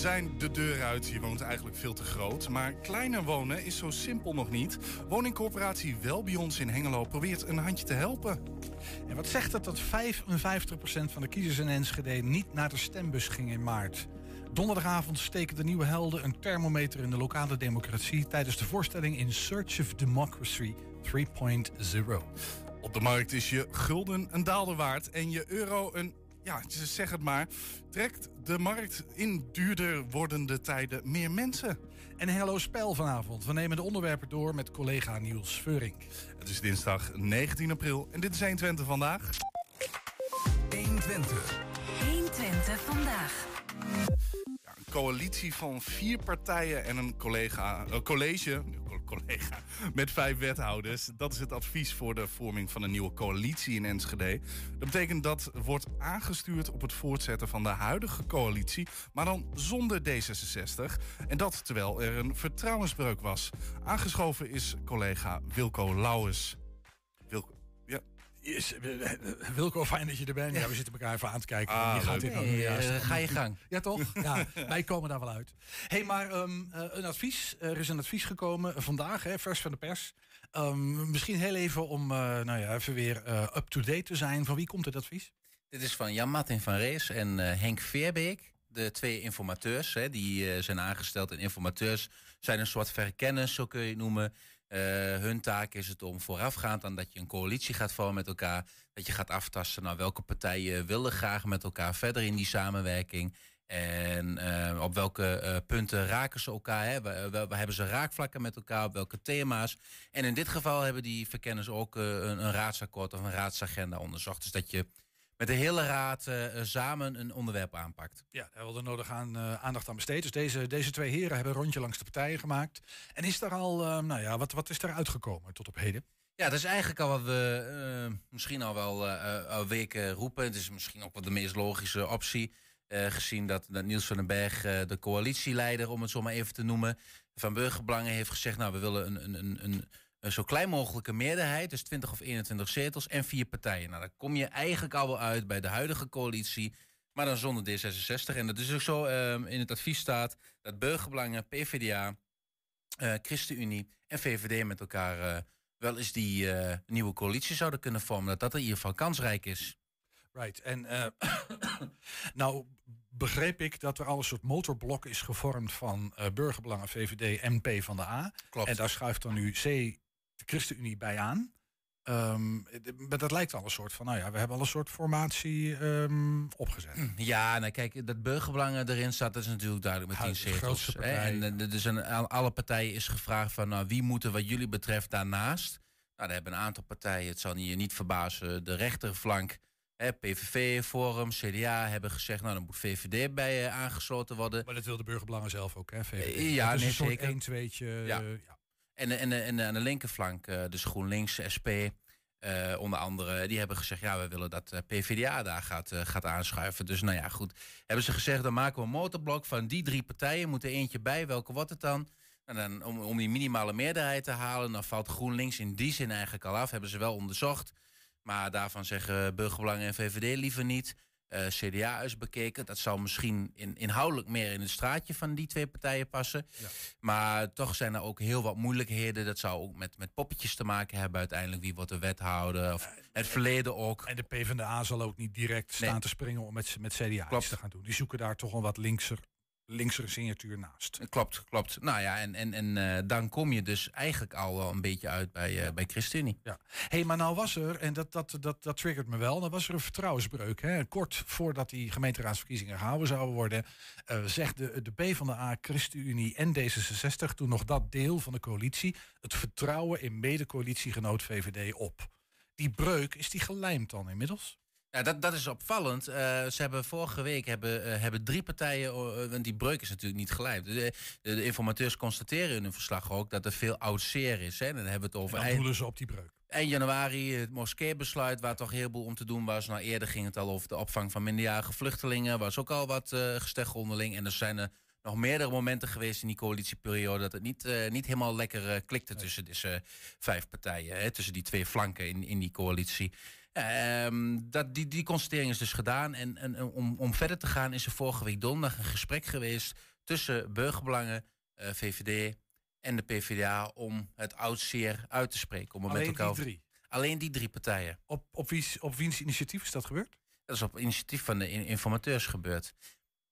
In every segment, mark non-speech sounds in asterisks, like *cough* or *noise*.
zijn de deur uit. Je woont eigenlijk veel te groot. Maar kleiner wonen is zo simpel nog niet. Woningcorporatie Welbions in Hengelo probeert een handje te helpen. En wat zegt het dat 55% van de kiezers in Enschede niet naar de stembus ging in maart? Donderdagavond steken de nieuwe helden een thermometer in de lokale democratie tijdens de voorstelling In Search of Democracy 3.0. Op de markt is je gulden een daalder waard en je euro een ja, zeg het maar, trekt de markt in duurder wordende tijden meer mensen. En Hello Spel vanavond. We nemen de onderwerpen door met collega Niels Veurink. Het is dinsdag 19 april en dit is 120 vandaag. 120. 120 vandaag coalitie van vier partijen en een collega, uh, college collega, met vijf wethouders. Dat is het advies voor de vorming van een nieuwe coalitie in Enschede. Dat betekent dat wordt aangestuurd op het voortzetten van de huidige coalitie, maar dan zonder D66. En dat terwijl er een vertrouwensbreuk was. Aangeschoven is collega Wilco Lauwers. Is, eh, Wilco, fijn dat je er bent. Ja, we zitten elkaar even aan te kijken. Ah, je gaat nee, uh, ga je gang. Ja, toch? *laughs* Ja, wij komen daar wel uit. hey, maar um, uh, een advies. Er is een advies gekomen vandaag, hè, vers van de pers. Um, misschien heel even om nou ja, even weer up-to-date te zijn. Van wie komt het advies? Dit is van Jan-Martin van Rees en Henk Veerbeek. De twee informateurs, hè, die zijn aangesteld. En informateurs zijn een soort verkenners, zo kun je het noemen uh, hun taak is het om voorafgaand aan dat je een coalitie gaat vormen met elkaar, dat je gaat aftasten naar welke partijen willen graag met elkaar verder in die samenwerking. En uh, op welke uh, punten raken ze elkaar? Hè? We, hebben ze raakvlakken met elkaar? Op welke thema's? En in dit geval hebben die verkenners ook een, een raadsakkoord of een raadsagenda onderzocht. Dus dat je met de hele raad uh, samen een onderwerp aanpakt. Ja, daar wil er nodig aan, uh, aandacht aan besteed. Dus deze, deze twee heren hebben een rondje langs de partijen gemaakt. En is er al, uh, nou ja, wat, wat is er uitgekomen tot op heden? Ja, dat is eigenlijk al wat we misschien al wel al weken roepen. Het is misschien ook wel de meest logische optie. gezien dat, dat Niels van den Berg, de coalitieleider, om het zo maar even te noemen, van Burgerbelangen heeft gezegd: Nou, we willen een, een, een een zo klein mogelijke meerderheid, dus 20 of 21 zetels en vier partijen. Nou, dan kom je eigenlijk al wel uit bij de huidige coalitie, maar dan zonder D66. En dat is ook zo um, in het advies staat dat burgerbelangen, PvdA, uh, eh, ChristenUnie en VVD met elkaar uh, wel eens die uh, nieuwe coalitie zouden kunnen vormen. Dat dat in ieder geval kansrijk is. Right. En *coughs* nou begreep ik dat er al een soort motorblok is gevormd van burgerbelangen, VVD en P van de A. Klopt. En daar schuift dan nu C, de ChristenUnie bij aan. Um, maar dat lijkt al een soort van, nou ja, we hebben al een soort formatie um, opgezet. Hm, ja, nou kijk, dat burgerbelangen erin staat, dat is natuurlijk duidelijk met tien zetels. En dus een, alle partijen is gevraagd van, nou, wie moeten wat jullie betreft daarnaast? Nou, daar hebben een aantal partijen, het zal je niet verbazen, de rechterflank, hè, PVV, Forum, CDA hebben gezegd, nou, dan moet VVD bij uh, aangesloten worden. Maar dat wil de burgerbelangen zelf ook, hè, VVD? Uh, ja, nee, een soort zeker. 1 tweetje, ja. Uh, ja. En, en, en aan de linkerflank, dus GroenLinks, SP, uh, onder andere, die hebben gezegd: ja, we willen dat uh, PvdA daar gaat, gaat aanschuiven. Dus nou ja, goed. Hebben ze gezegd: dan maken we een motorblok van die drie partijen. Moet er eentje bij. Welke wordt het dan? En dan om, om die minimale meerderheid te halen, dan valt GroenLinks in die zin eigenlijk al af. Hebben ze wel onderzocht. Maar daarvan zeggen Burgerbelangen en VVD liever niet uh, eh, CDA is bekeken. Dat zou misschien in, inhoudelijk meer in het straatje van die twee partijen passen. Ja. Maar toch zijn er ook heel wat moeilijkheden. Dat zou ook met, met poppetjes te maken hebben uiteindelijk. Wie wordt de wethouder? Of het verleden ook. En de PvdA zal ook niet direct staan te springen om met, met CDA Klopt. iets te gaan doen. Die zoeken daar toch wel wat linkser linkse signatuur naast. Klopt, klopt. Nou ja, en, en, en uh, dan kom je dus eigenlijk al wel een beetje uit bij, uh, bij ChristenUnie. Ja. hey, maar nou was er, en dat, dat, dat, dat triggert me wel, dan was er een vertrouwensbreuk. Hè? Kort voordat die gemeenteraadsverkiezingen gehouden zouden worden, uh, zegt de, de PvdA, ChristenUnie en D66, toen nog dat deel van de coalitie, het vertrouwen in mede-coalitiegenoot VVD op. Die breuk, is die gelijmd dan inmiddels? Ja, dat, dat is opvallend. Uh, ze hebben vorige week hebben, uh, hebben drie partijen, uh, want die breuk is natuurlijk niet gelijmd. De, de, de, informateurs constateren in hun verslag ook dat er veel oud zeer is. Hè. En dan hebben we het over. En ze op die breuk. Eind januari het moskeebesluit, waar toch heel veel om te doen was. Nou, eerder ging het al over de opvang van minderjarige vluchtelingen. Was ook al wat gesteggel onderling. En er zijn er nog meerdere momenten geweest in die coalitieperiode dat het niet, uh, niet helemaal lekker uh, klikte tussen deze vijf partijen. Hè, tussen die twee flanken in, in die coalitie. Um, dat, die, die constatering is dus gedaan. En, en om, om verder te gaan is er vorige week donderdag een gesprek geweest tussen burgerbelangen, uh, VVD en de PvdA om het oudseer uit te spreken. Om Alleen met elkaar die drie? Alleen die drie partijen. Op, op, wiens, op wiens initiatief is dat gebeurd? Dat is op initiatief van de informateurs gebeurd.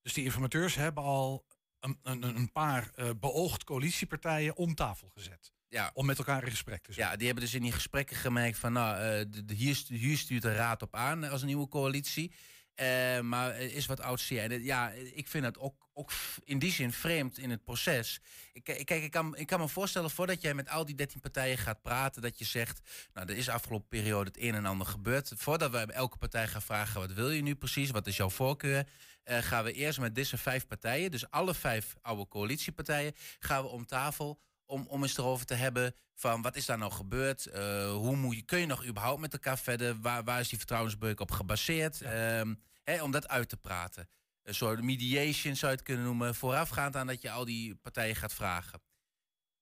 Dus die informateurs hebben al een, een, een paar uh, beoogd coalitiepartijen om tafel gezet. Ja. Om met elkaar in gesprek te zijn. Ja, die hebben dus in die gesprekken gemerkt van, nou, uh, de, de, hier, hier, stuurt de raad op aan als een nieuwe coalitie. Uh, maar is wat oud zeer. Ja, ik vind het ook, ook in die zin vreemd in het proces. Ik, kijk, ik kan, ik kan me voorstellen, voordat jij met al die 13 partijen gaat praten, dat je zegt, nou, er is afgelopen periode het een en ander gebeurd. Voordat we elke partij gaan vragen, wat wil je nu precies? Wat is jouw voorkeur? Uh, gaan we eerst met deze vijf partijen, dus alle vijf oude coalitiepartijen, gaan we om tafel om, om eens erover te hebben van wat is daar nou gebeurd? Uh, hoe moet je, kun je nog überhaupt met elkaar verder? Waar, waar is die vertrouwensbreuk op gebaseerd? Ja. Um, hè, om dat uit te praten. Een soort mediation zou je het kunnen noemen, voorafgaand aan dat je al die partijen gaat vragen.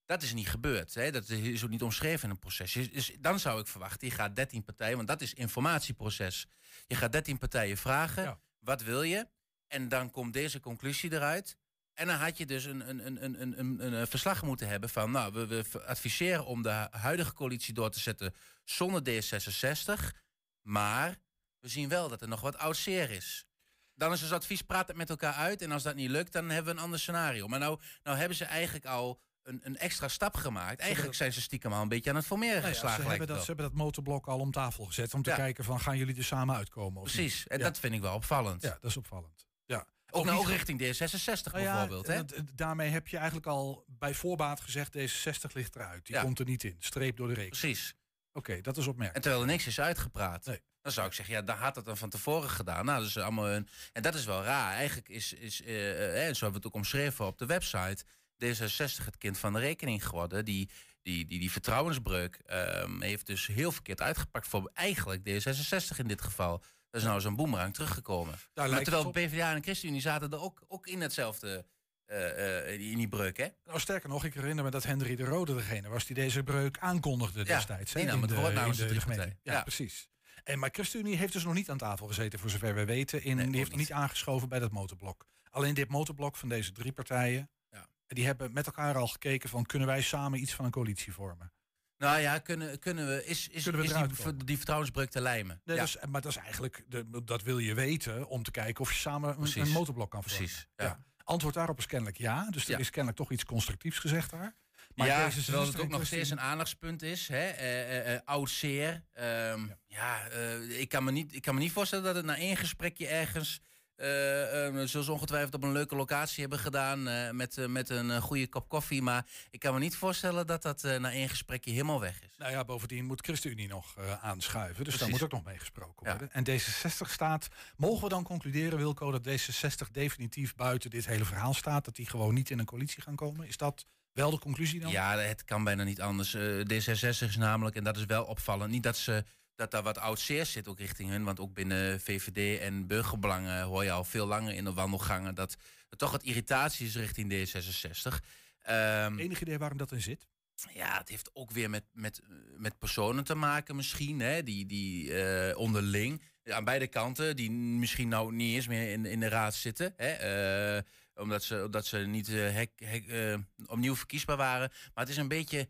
Dat is niet gebeurd. Hè? Dat is ook niet omschreven in een proces. Dus dan zou ik verwachten, je gaat 13 partijen, want dat is informatieproces. Je gaat 13 partijen vragen, ja. wat wil je? En dan komt deze conclusie eruit. En dan had je dus een, een, een, een, een, een verslag moeten hebben van... nou, we, we adviseren om de huidige coalitie door te zetten zonder D66. Maar we zien wel dat er nog wat oud zeer is. Dan is dus advies, praat het met elkaar uit. En als dat niet lukt, dan hebben we een ander scenario. Maar nou, nou hebben ze eigenlijk al een, een extra stap gemaakt. Eigenlijk zijn ze stiekem al een beetje aan het formeren nou ja, geslagen. Ze hebben, dat, ze hebben dat motorblok al om tafel gezet... om te ja. kijken van, gaan jullie er samen uitkomen? Of Precies, en ja. dat vind ik wel opvallend. Ja, dat is opvallend. Ja. Ook, nou, ook richting D66 nou bijvoorbeeld. Hè? Daarmee heb je eigenlijk al bij voorbaat gezegd... D66 ligt eruit. Die ja. komt er niet in. Streep door de rekening. Precies. Oké, okay, dat is opmerkelijk. En terwijl er niks is uitgepraat. Nee. Dan zou ik zeggen, ja, daar had het dan van tevoren gedaan. Nou, dat is allemaal een... En dat is wel raar. Eigenlijk is, is uh, uh, zo hebben we het ook omschreven op de website... D66 het kind van de rekening geworden. Die, die, die, die vertrouwensbreuk um, heeft dus heel verkeerd uitgepakt... voor eigenlijk D66 in dit geval. Dat is nou zo'n boemerang teruggekomen. Daar maar terwijl PvdA en ChristenUnie zaten er ook, ook in hetzelfde... Uh, uh, in die breuk, hè? Nou, sterker nog, ik herinner me dat Henry de Rode degene was die deze breuk aankondigde destijds. Ja, die nam het woord namens de, de gemeente. Ja, ja, precies. En, maar ChristenUnie heeft dus nog niet aan tafel gezeten, voor zover wij weten. In, nee, die heeft niet. niet aangeschoven bij dat motorblok. Alleen dit motorblok van deze drie partijen... Ja. die hebben met elkaar al gekeken van... kunnen wij samen iets van een coalitie vormen? Nou ja, kunnen, kunnen we, is, is, kunnen we is die, die, vertrouwensbreuk te lijmen? Nee, ja. is, maar dat is eigenlijk, de, dat wil je weten om te kijken of je samen een, een motorblok kan. Precies, ja. ja. Antwoord daarop is kennelijk ja. Dus er Ja. is kennelijk toch iets constructiefs gezegd daar. Maar ja, deze terwijl het zuster ook nog steeds een aandachtspunt is. Hè? eh, eh, eh, oud zeer. Ehm, ja, eh, ik, kan me niet, ik kan me niet voorstellen dat het na één gesprekje ergens... eh, zoals ongetwijfeld op een leuke locatie hebben gedaan... eh, met, eh, met een goede kop koffie. Maar ik kan me niet voorstellen dat dat na één gesprekje helemaal weg is. Nou ja, bovendien moet ChristenUnie nog aanschuiven. Dus daar moet ook nog mee gesproken Ja. worden. En D66 staat... Mogen we dan concluderen, Wilco, dat D66 definitief buiten dit hele verhaal staat? Dat die gewoon niet in een coalitie gaan komen? Is dat wel de conclusie dan? Ja, het kan bijna niet anders. Eh, D66 is namelijk, en dat is wel opvallend... niet dat ze dat daar wat oud zeer zit ook richting hun. Want ook binnen VVD en burgerbelangen hoor je al veel langer in de wandelgangen... dat er toch wat irritatie is richting D66. Ehm, Enig idee waarom dat in zit? ja, het heeft ook weer met, met, met personen te maken misschien, hè, die, die eh, onderling, aan beide kanten, die misschien nou niet eens meer in, in de raad zitten, hè, eh, omdat, ze, omdat ze niet eh, hek, hek, opnieuw verkiesbaar waren. Maar het is een beetje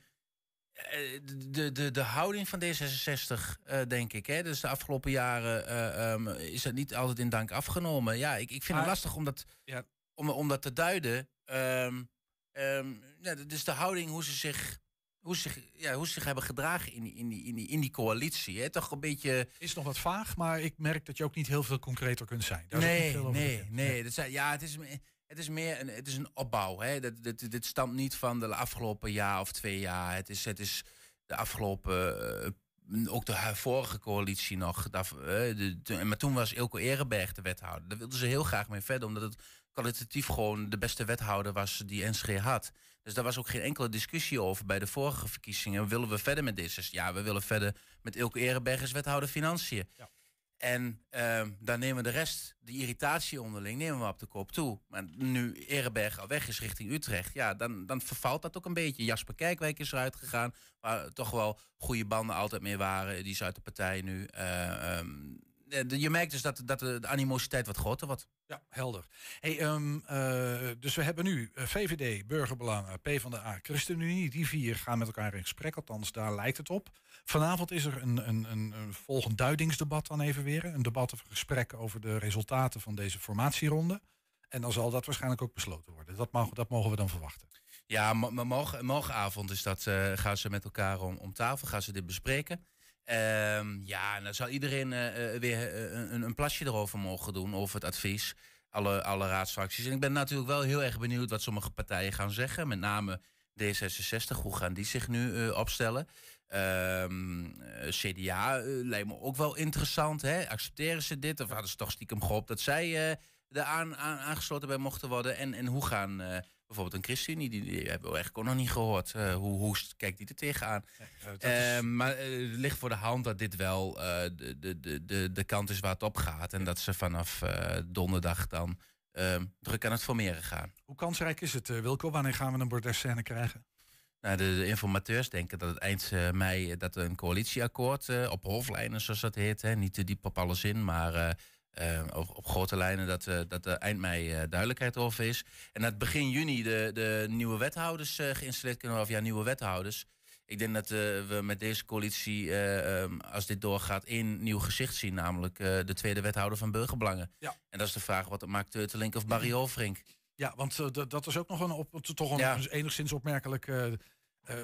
de, de, de houding van D66, eh, denk ik. Hè. Dus de afgelopen jaren eh, ehm, is dat niet altijd in dank afgenomen. Ja, ik, ik vind het lastig om dat, Ja. om, om dat te duiden. Ehm, ehm, ja, dus de houding, hoe ze zich, hoe zich, ja, hoe ze zich hebben gedragen in die, in die, in die, in die coalitie. Hè? Toch een beetje... Is nog wat vaag, maar ik merk dat je ook niet heel veel concreter kunt zijn. Daar Nee, veel over nee, bekend. nee. Dat zijn, ja, het is, het is meer een, het is een opbouw. Hè? Dat, dit, dit stamt niet van de afgelopen jaar of twee jaar. Het is, het is de afgelopen eh, ook de vorige coalitie nog. De, maar toen was Ilko Erenberg de wethouder. Daar wilden ze heel graag mee verder, omdat het kwalitatief gewoon de beste wethouder was die NSG had. Dus daar was ook geen enkele discussie over bij de vorige verkiezingen. Willen we verder met dit? Ja, we willen verder met Ilko Erenberg als wethouder Financiën. Ja. En uh, dan nemen we de rest, de irritatie onderling, nemen we op de kop toe. Maar nu Erenberg al weg is richting Utrecht, ja, dan, dan vervalt dat ook een beetje. Jasper Kijkwijk is eruit gegaan, waar toch wel goede banden altijd mee waren. Die is uit de partij nu. Uh, je merkt dus dat, dat de, animositeit wat groter wordt. Ja, helder. Hey, um, uh, dus we hebben nu VVD, Burgerbelangen, PvdA, ChristenUnie. Die vier gaan met elkaar in gesprek, althans daar lijkt het op. Vanavond is er een, een, een, een volgend duidingsdebat dan even weer. Een debat of gesprek over de resultaten van deze formatieronde. En dan zal dat waarschijnlijk ook besloten worden. Dat mogen, dat mogen we dan verwachten. Ja, morgen, morgenavond is dat, uh, gaan ze met elkaar om, om tafel, gaan ze dit bespreken. Um, ja, dan zal iedereen uh, weer een, een, plasje erover mogen doen, over het advies. Alle, alle raadsfracties. En ik ben natuurlijk wel heel erg benieuwd wat sommige partijen gaan zeggen. Met name D66, hoe gaan die zich nu opstellen? Ehm, CDA lijkt me ook wel interessant. Hè? Accepteren ze dit? Of hadden ze toch stiekem gehoopt dat zij er aan, aan, aangesloten bij mochten worden? En, en hoe gaan bijvoorbeeld een ChristenUnie, die, die hebben we eigenlijk ook nog niet gehoord. Uh, hoe, hoe kijkt die er tegenaan? Nee, uh, Maar het ligt voor de hand dat dit wel de, de, de, de kant is waar het op gaat. En dat ze vanaf donderdag dan ehm, druk aan het formeren gaan. Hoe kansrijk is het, Wilco? Wanneer gaan we een bordesscène krijgen? Nou, de, de, informateurs denken dat het eind mei dat een coalitieakkoord op hoofdlijnen, zoals dat heet, hè, niet te diep op alle zin, maar uh, op, op, grote lijnen dat, uh, dat er eind mei uh, duidelijkheid over is. En dat begin juni de, de nieuwe wethouders geïnstalleerd kunnen worden. Of ja, nieuwe wethouders. Ik denk dat we met deze coalitie, um, als dit doorgaat, één nieuw gezicht zien. Namelijk de tweede wethouder van Burgerbelangen. Ja. En dat is de vraag, wat maakt Teutelink of Barry Overink? Ja, want dat is ook nog een, op, toch een ja. enigszins opmerkelijke...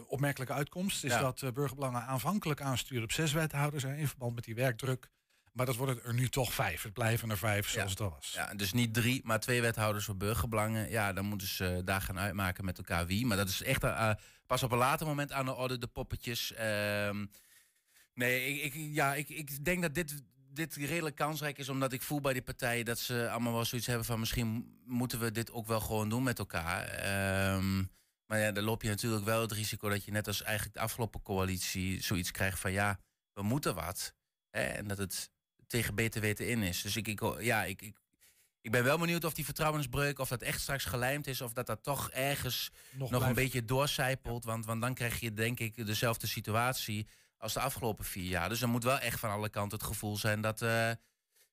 opmerkelijke uitkomst is ja. dat Burgerbelangen aanvankelijk aanstuurde op zes wethouders in verband met die werkdruk. Maar dat wordt er nu toch vijf. Het blijven er vijf zoals het al was. Ja, dus niet drie, maar twee wethouders voor burgerbelangen. Ja, dan moeten ze daar gaan uitmaken met elkaar wie. Maar dat is echt uh, pas op een later moment aan de orde, de poppetjes. Uh, nee, ik, ik, ja, ik, ik denk dat dit, dit redelijk kansrijk is, omdat ik voel bij die partijen dat ze allemaal wel zoiets hebben van misschien moeten we dit ook wel gewoon doen met elkaar. Um, maar ja, dan loop je natuurlijk wel het risico dat je net als eigenlijk de afgelopen coalitie zoiets krijgt van ja, we moeten wat. Hè, en dat het tegen beter weten in is. Dus ik, ik, ja, ik, ik, ik ben wel benieuwd of die vertrouwensbreuk, of dat echt straks gelijmd is, of dat dat toch ergens nog, nog een beetje doorcijpelt. Want, want dan krijg je denk ik dezelfde situatie als de afgelopen vier jaar. Dus er moet wel echt van alle kanten het gevoel zijn dat, uh,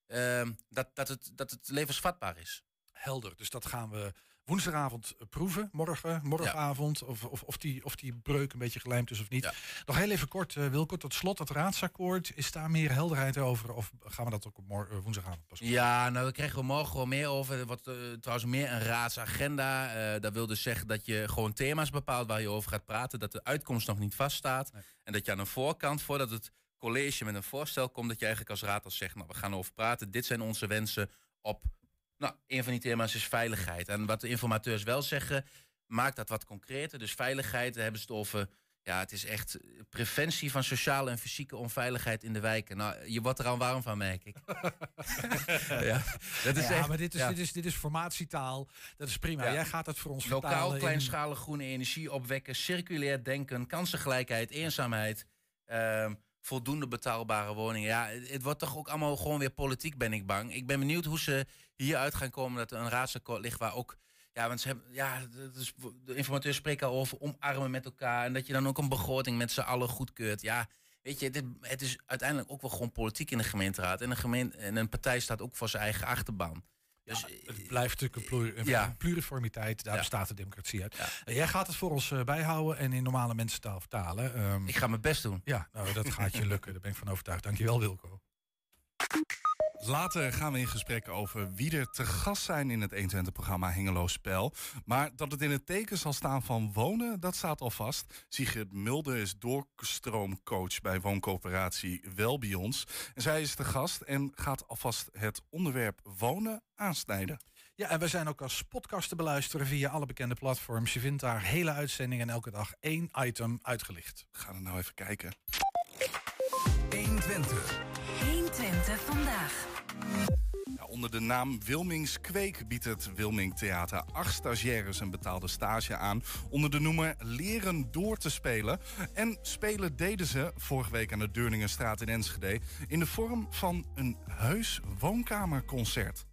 uh, dat, dat, het, dat het levensvatbaar is. Helder, dus dat gaan we woensdagavond proeven, morgen, morgenavond, of, of, of, die, of die breuk een beetje gelijmd is of niet. Nog heel even kort, uh, Wilco, tot slot, dat raadsakkoord, is daar meer helderheid over? Of gaan we dat ook op morgen, uh, woensdagavond pas Ja, nou, daar krijgen we morgen wel meer over. Wat uh, trouwens meer een raadsagenda. dat wil dus zeggen dat je gewoon thema's bepaalt waar je over gaat praten, dat de uitkomst nog niet vaststaat. En dat je aan de voorkant, voordat het college met een voorstel komt, dat je eigenlijk als raad al zegt, nou, we gaan over praten, dit zijn onze wensen op nou, een van die thema's is veiligheid. En wat de informateurs wel zeggen, maakt dat wat concreter. Dus veiligheid, daar hebben ze het over. Ja, het is echt preventie van sociale en fysieke onveiligheid in de wijken. Nou, je wordt er al warm van, merk ik. *laughs* ja, dat is ja maar dit is, dit, is, dit is formatietaal. Dat is prima. Jij gaat het voor ons Lokaal, kleinschalig groene energie opwekken, circulair denken, kansengelijkheid, eenzaamheid. Uh, voldoende betaalbare woningen. Ja, het, wordt toch ook allemaal gewoon weer politiek, ben ik bang. Ik ben benieuwd hoe ze hieruit gaan komen dat er een raadsakkoord ligt waar ook. Ja, want ze hebben, ja, dus de informateurs spreken al over omarmen met elkaar. En dat je dan ook een begroting met z'n allen goedkeurt. Ja, weet je, dit, het is uiteindelijk ook wel gewoon politiek in de gemeenteraad. En een, gemeente, en een partij staat ook voor zijn eigen achterban. Dus, het blijft natuurlijk een, ja. pluriformiteit, daar bestaat de democratie uit. Eh, jij gaat het voor ons uh, bijhouden en in normale mensentaal vertalen. Um, ik ga mijn best doen. Ja, nou, dat gaat je *laughs* lukken, daar ben ik van overtuigd. Dankjewel Wilco. Later gaan we in gesprek over wie er te gast zijn in het 120-programma Hengelo Spel. Maar dat het in het teken zal staan van wonen, dat staat al vast. Sigrid Mulder is doorstroomcoach bij wooncoöperatie Welbions. En zij is de gast en gaat alvast het onderwerp wonen aansnijden. Ja, en we zijn ook als podcast te beluisteren via alle bekende platforms. Je vindt daar hele uitzendingen en elke dag één item uitgelicht. We gaan er nou even kijken. Vandaag. Onder de naam Wilmings Kweek biedt het Wilming Theater acht stagiaires een betaalde stage aan. Onder de noemer Leren door te spelen. En spelen deden ze vorige week aan de Deurningenstraat in Enschede. in de vorm van een heus woonkamerconcert.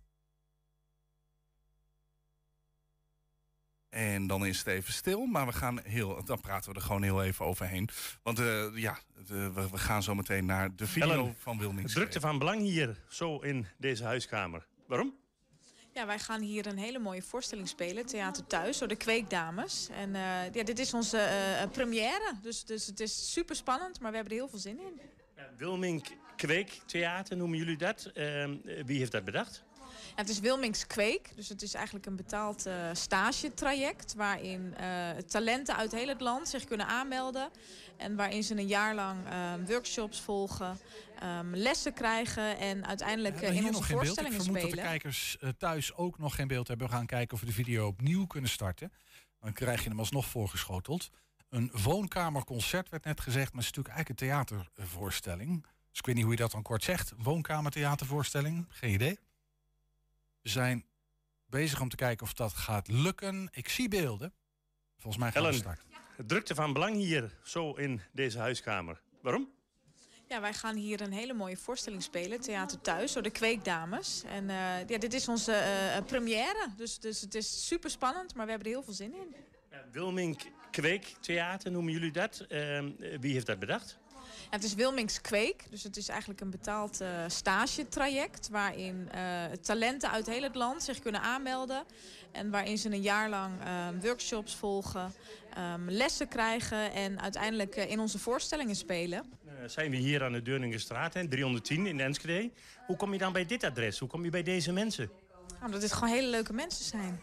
En dan is het even stil, maar we gaan heel, dan praten we er gewoon heel even overheen. Want uh, ja, de, we, we, gaan zo meteen naar de video Ellen, van Wilmings. Drukte van belang hier, zo in deze huiskamer. Waarom? Ja, wij gaan hier een hele mooie voorstelling spelen, Theater Thuis, door de Kweekdames. En uh, ja, dit is onze uh, première, dus, dus het is super spannend, maar we hebben er heel veel zin in. Wilming Kweektheater noemen jullie dat. wie heeft dat bedacht? Ja, het is Wilmings Kweek, dus het is eigenlijk een betaald uh, stagetraject... waarin uh, talenten uit heel het land zich kunnen aanmelden... en waarin ze een jaar lang uh, workshops volgen, um, lessen krijgen... en uiteindelijk in onze nog voorstellingen spelen. Ik vermoed spelen. dat de kijkers thuis ook nog geen beeld hebben. We gaan kijken of we de video opnieuw kunnen starten. Dan krijg je hem alsnog voorgeschoteld. Een woonkamerconcert werd net gezegd, maar het is natuurlijk eigenlijk een theatervoorstelling... Dus ik weet niet hoe je dat dan kort zegt. Woonkamertheatervoorstelling, geen idee. We zijn bezig om te kijken of dat gaat lukken. Ik zie beelden. Volgens mij gaan Ellen, we starten. drukte van belang hier, zo in deze huiskamer. Waarom? Ja, wij gaan hier een hele mooie voorstelling spelen, Theater Thuis, door de Kweekdames. En uh, ja, dit is onze uh, première, dus, dus het is super spannend, maar we hebben er heel veel zin in. Ja, Wilming Kweektheater noemen jullie dat. Uh, wie heeft dat bedacht? Het is Wilmings Kweek, dus het is eigenlijk een betaald uh, stagetraject... waarin uh, talenten uit heel het land zich kunnen aanmelden... en waarin ze een jaar lang uh, workshops volgen, um, lessen krijgen... en uiteindelijk in onze voorstellingen spelen. zijn we hier aan de Deurningenstraat, 310 in Enschede. Hoe kom je dan bij dit adres? Hoe kom je bij deze mensen? Nou, dat dit gewoon hele leuke mensen zijn.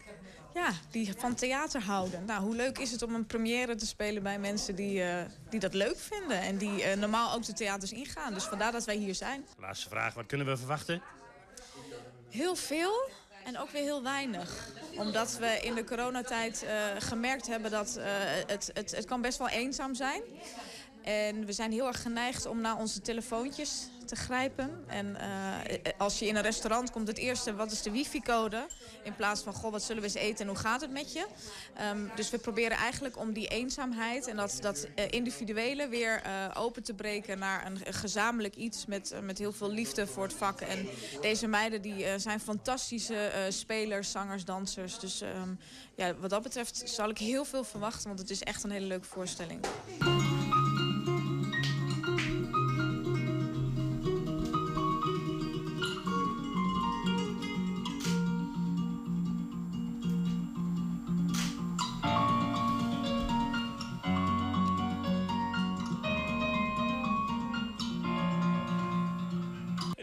Ja, die van theater houden. Nou, hoe leuk is het om een première te spelen bij mensen die, uh, die dat leuk vinden. En die uh, normaal ook de theaters ingaan. Dus vandaar dat wij hier zijn. Laatste vraag, wat kunnen we verwachten? Heel veel en ook weer heel weinig. Omdat we in de coronatijd uh, gemerkt hebben dat het, het, het kan best wel eenzaam zijn. En we zijn heel erg geneigd om naar onze telefoontjes te grijpen. En uh, als je in een restaurant komt, het eerste, wat is de wifi-code? In plaats van, goh, wat zullen we eens eten en hoe gaat het met je? Um, dus we proberen eigenlijk om die eenzaamheid en dat, dat uh, individuele weer open te breken naar een, gezamenlijk iets met, met heel veel liefde voor het vak. En deze meiden die zijn fantastische spelers, zangers, dansers. Dus um, ja, wat dat betreft zal ik heel veel verwachten, want het is echt een hele leuke voorstelling.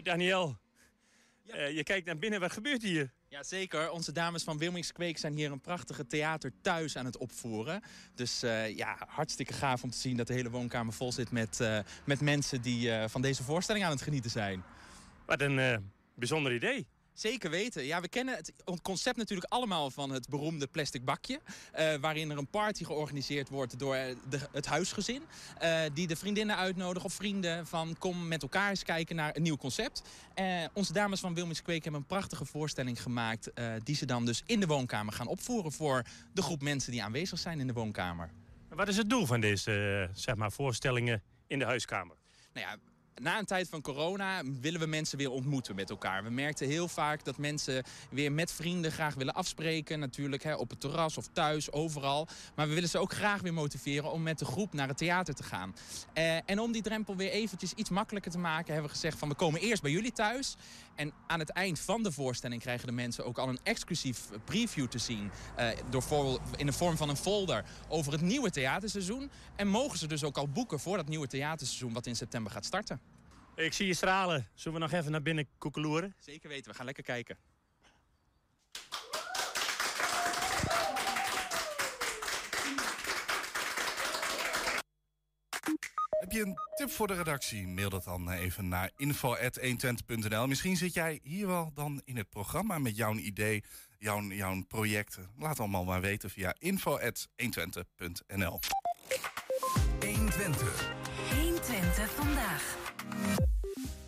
Daniel, ja. uh, je kijkt naar binnen, wat gebeurt hier? Jazeker, onze dames van Wilmings Kweek zijn hier een prachtige theater thuis aan het opvoeren. Dus uh, ja, hartstikke gaaf om te zien dat de hele woonkamer vol zit met, uh, met mensen die van deze voorstelling aan het genieten zijn. Wat een bijzonder idee. Zeker weten. Ja, we kennen het concept natuurlijk allemaal van het beroemde plastic bakje. Uh, waarin er een party georganiseerd wordt door de, het huisgezin. Uh, die de vriendinnen uitnodigen of vrienden van kom met elkaar eens kijken naar een nieuw concept. Uh, onze dames van Wilmings Kweek hebben een prachtige voorstelling gemaakt. die ze dan dus in de woonkamer gaan opvoeren voor de groep mensen die aanwezig zijn in de woonkamer. Wat is het doel van deze zeg maar, voorstellingen in de huiskamer? Nou ja, na een tijd van corona willen we mensen weer ontmoeten met elkaar. We merkten heel vaak dat mensen weer met vrienden graag willen afspreken. Natuurlijk hè, op het terras of thuis, overal. Maar we willen ze ook graag weer motiveren om met de groep naar het theater te gaan. Uh, en om die drempel weer eventjes iets makkelijker te maken... hebben we gezegd van we komen eerst bij jullie thuis. En aan het eind van de voorstelling krijgen de mensen ook al een exclusief preview te zien. Uh, door in de vorm van een folder over het nieuwe theaterseizoen. En mogen ze dus ook al boeken voor dat nieuwe theaterseizoen wat in september gaat starten. Ik zie je stralen. Zullen we nog even naar binnen koekeloeren? Zeker weten, we gaan lekker kijken. Heb je een tip voor de redactie? Mail dat dan even naar info.120.nl. Misschien zit jij hier wel dan in het programma met jouw idee, jouw, jouw projecten. Laat allemaal maar weten via info.120.nl. 120. 120 vandaag.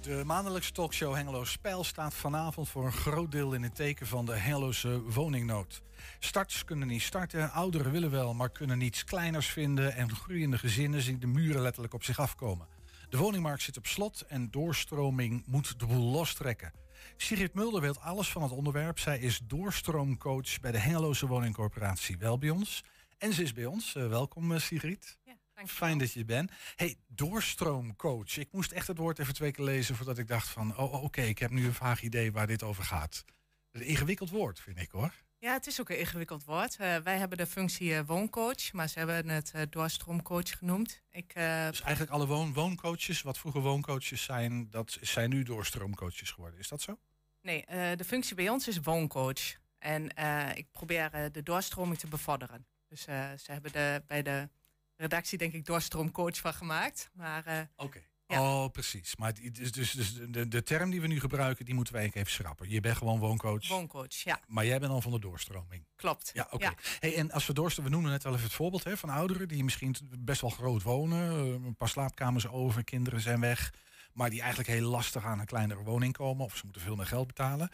De maandelijkse talkshow Hengelo Spijl staat vanavond voor een groot deel in het teken van de Hengeloze woningnood. Starters kunnen niet starten, ouderen willen wel, maar kunnen niets kleiners vinden en groeiende gezinnen zien de muren letterlijk op zich afkomen. De woningmarkt zit op slot en doorstroming moet de boel lostrekken. Sigrid Mulder weet alles van het onderwerp. Zij is doorstroomcoach bij de Hengeloze Woningcorporatie Wel bij ons. En ze is bij ons. Uh, welkom uh, Sigrid. Fijn dat je bent. Hey, doorstroomcoach. Ik moest echt het woord even twee keer lezen voordat ik dacht van... oh, oké, ik heb nu een vaag idee waar dit over gaat. Een ingewikkeld woord, vind ik hoor. Ja, het is ook een ingewikkeld woord. Uh, wij hebben de functie wooncoach, maar ze hebben het doorstroomcoach genoemd. Ik, dus eigenlijk alle woon wooncoaches, wat vroeger wooncoaches zijn... dat zijn nu doorstroomcoaches geworden. Is dat zo? Nee, de functie bij ons is wooncoach. En ik probeer de doorstroming te bevorderen. Dus ze hebben de, bij de redactie denk ik doorstroomcoach van gemaakt. Maar, uh, Oké. Ja. Oh, precies. Maar dus, dus, dus de, de term die we nu gebruiken, die moeten wij even schrappen. Je bent gewoon wooncoach. Wooncoach, ja. Maar jij bent al van de doorstroming. Klopt. Ja, oké. Okay. Hey, en als we doorstromen, we noemen net wel even het voorbeeld hè, van ouderen die misschien best wel groot wonen, een paar slaapkamers over, kinderen zijn weg, maar die eigenlijk heel lastig aan een kleinere woning komen of ze moeten veel meer geld betalen.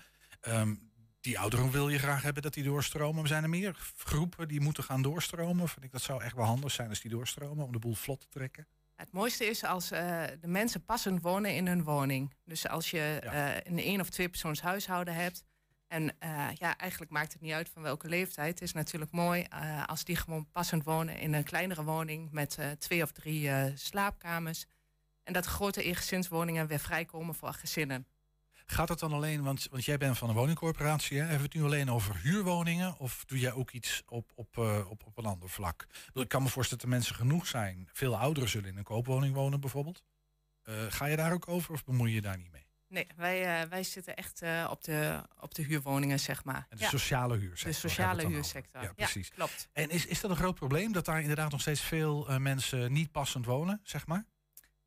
Um, die ouderen wil je graag hebben dat die doorstromen. Maar zijn er meer groepen die moeten gaan doorstromen? Vind ik dat zou echt wel handig zijn als die doorstromen om de boel vlot te trekken. Het mooiste is als uh, de mensen passend wonen in hun woning. Dus als je ja. uh, een één of twee persoons huishouden hebt. En uh, ja, eigenlijk maakt het niet uit van welke leeftijd. Het is natuurlijk mooi als die gewoon passend wonen in een kleinere woning met twee of drie slaapkamers. En dat grote eengezinswoningen weer vrijkomen voor gezinnen. Gaat het dan alleen, want, want jij bent van een woningcorporatie, hè? hebben we het nu alleen over huurwoningen of doe jij ook iets op, op, uh, op, op een ander vlak? Ik kan me voorstellen dat er mensen genoeg zijn. Veel ouderen zullen in een koopwoning wonen bijvoorbeeld. Uh, ga je daar ook over of bemoei je daar niet mee? Nee, wij, uh, wij zitten echt op, de, op de huurwoningen, zeg maar. En de ja. sociale huursector. De sociale huursector. Ja, precies. Ja, klopt. En is, is dat een groot probleem dat daar inderdaad nog steeds veel mensen niet passend wonen, zeg maar?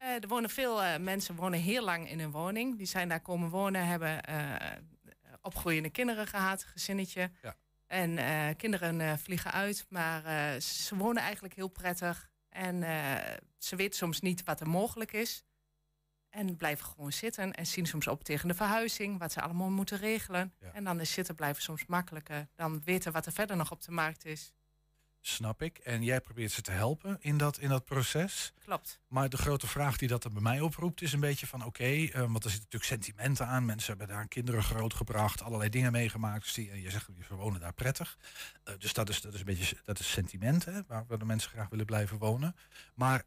Uh, er wonen veel uh, mensen wonen heel lang in een woning. Die zijn daar komen wonen, hebben uh, opgroeiende kinderen gehad, gezinnetje. Ja. En kinderen vliegen uit, maar ze wonen eigenlijk heel prettig. En ze weten soms niet wat er mogelijk is. En blijven gewoon zitten en zien soms op tegen de verhuizing, wat ze allemaal moeten regelen. Ja. En dan is zitten blijven soms makkelijker dan weten wat er verder nog op de markt is. Snap ik. En jij probeert ze te helpen in dat, in dat proces. Klopt. Maar de grote vraag die dat er bij mij oproept is een beetje van... oké, okay, uh, want er zitten natuurlijk sentimenten aan. Mensen hebben daar kinderen grootgebracht, allerlei dingen meegemaakt. Dus die, en je zegt, je wonen daar prettig. Uh, dus dat is, dat is een beetje dat is sentiment, hè, waar, waar de mensen graag willen blijven wonen. Maar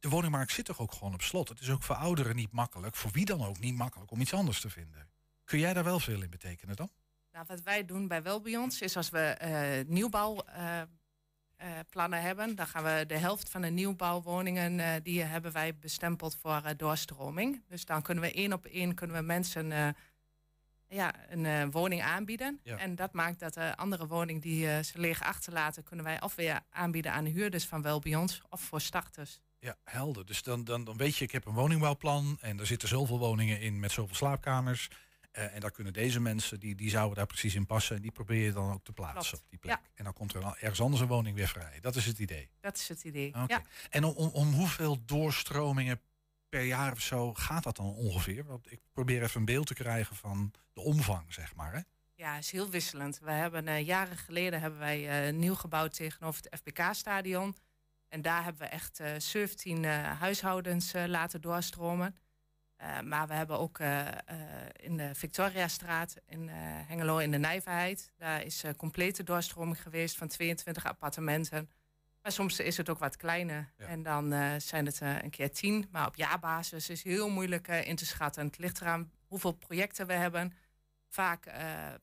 de woningmarkt zit toch ook gewoon op slot. Het is ook voor ouderen niet makkelijk, voor wie dan ook niet makkelijk... om iets anders te vinden. Kun jij daar wel veel in betekenen dan? Nou, wat wij doen bij Welbions is als we uh, nieuwbouw... Uh, plannen hebben. Dan gaan we de helft van de nieuwbouwwoningen uh, die hebben wij bestempeld voor uh, doorstroming. Dus dan kunnen we één op één kunnen we mensen ja, een woning aanbieden. Ja. En dat maakt dat de andere woning die ze leeg achterlaten, kunnen wij of weer aanbieden aan de huurders van wel bij ons of voor starters. Ja, helder. Dus dan, dan, dan weet je, ik heb een woningbouwplan en er zitten zoveel woningen in met zoveel slaapkamers. Uh, en daar kunnen deze mensen, die, die zouden daar precies in passen. En die probeer je dan ook te plaatsen Klopt. op die plek. Ja. En dan komt er ergens anders een woning weer vrij. Dat is het idee. Dat is het idee. Okay. Ja. En om, om, om, hoeveel doorstromingen per jaar of zo gaat dat dan ongeveer? Want ik probeer even een beeld te krijgen van de omvang, zeg maar. Hè? Ja, is heel wisselend. We hebben uh, jaren geleden hebben wij uh, nieuw gebouwd tegenover het FBK-stadion. En daar hebben we echt 17 huishoudens laten doorstromen. Uh, maar we hebben ook uh, uh, in de Victoriastraat in Hengelo in de Nijverheid... daar is complete doorstroming geweest van 22 appartementen. Maar soms is het ook wat kleiner. Ja. En dan zijn het een keer tien. Maar op jaarbasis is heel moeilijk in te schatten. Het ligt eraan hoeveel projecten we hebben. Vaak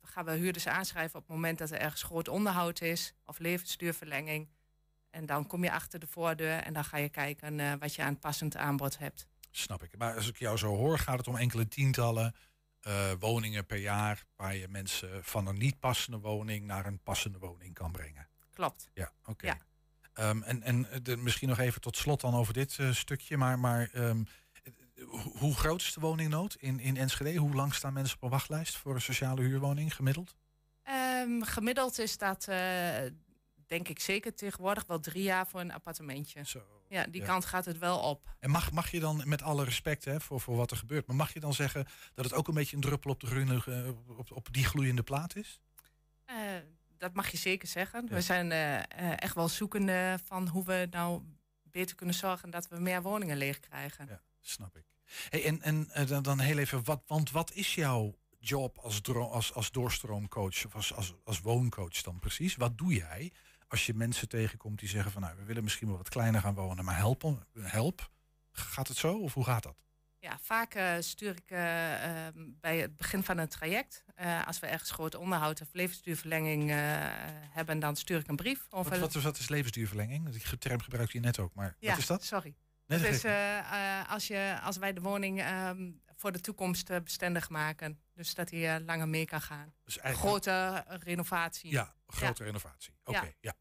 gaan we huurders aanschrijven op het moment dat er ergens groot onderhoud is... of levensduurverlenging. En dan kom je achter de voordeur en dan ga je kijken wat je aan passend aanbod hebt. Snap ik. Maar als ik jou zo hoor, gaat het om enkele tientallen uh, woningen per jaar. waar je mensen van een niet passende woning naar een passende woning kan brengen. Klopt. Ja, oké. Okay. Ja. Um, en en de, misschien nog even tot slot dan over dit uh, stukje. Maar, maar um, hoe groot is de woningnood in, in Enschede? Hoe lang staan mensen op een wachtlijst voor een sociale huurwoning gemiddeld? Um, gemiddeld is dat, uh, denk ik zeker tegenwoordig, wel drie jaar voor een appartementje. Zo, ja, die Ja. kant gaat het wel op. En mag, mag je dan, met alle respect hè, voor, voor wat er gebeurt, maar mag je dan zeggen dat het ook een beetje een druppel op, de groene, eh, op, op die gloeiende plaat is? Eh, dat mag je zeker zeggen. Ja. We zijn eh, echt wel zoekende van hoe we nou beter kunnen zorgen dat we meer woningen leeg krijgen. Ja, snap ik. Hey, en en dan, dan heel even, wat, want wat is jouw job als, als, als doorstroomcoach of als, als, als wooncoach dan precies? Wat doe jij als je mensen tegenkomt die zeggen van nou, we willen misschien wel wat kleiner gaan wonen, maar helpen, help. Gaat het zo of hoe gaat dat? Ja, vaak eh, stuur ik eh, ehm, bij het begin van een traject, eh, als we ergens groot onderhoud of levensduurverlenging hebben, dan stuur ik een brief. Of Wat, wat, wat is levensduurverlenging? Die term gebruikte je net ook, maar ja, wat is dat? Sorry. Nee, dat dat is geeft eh, als, je, als wij de woning ehm, voor de toekomst eh, bestendig maken. Dus dat hij eh, langer mee kan gaan. Dus eigenlijk- Grote eh, renovatie. Ja, grote renovatie. Oké, Ja. ja.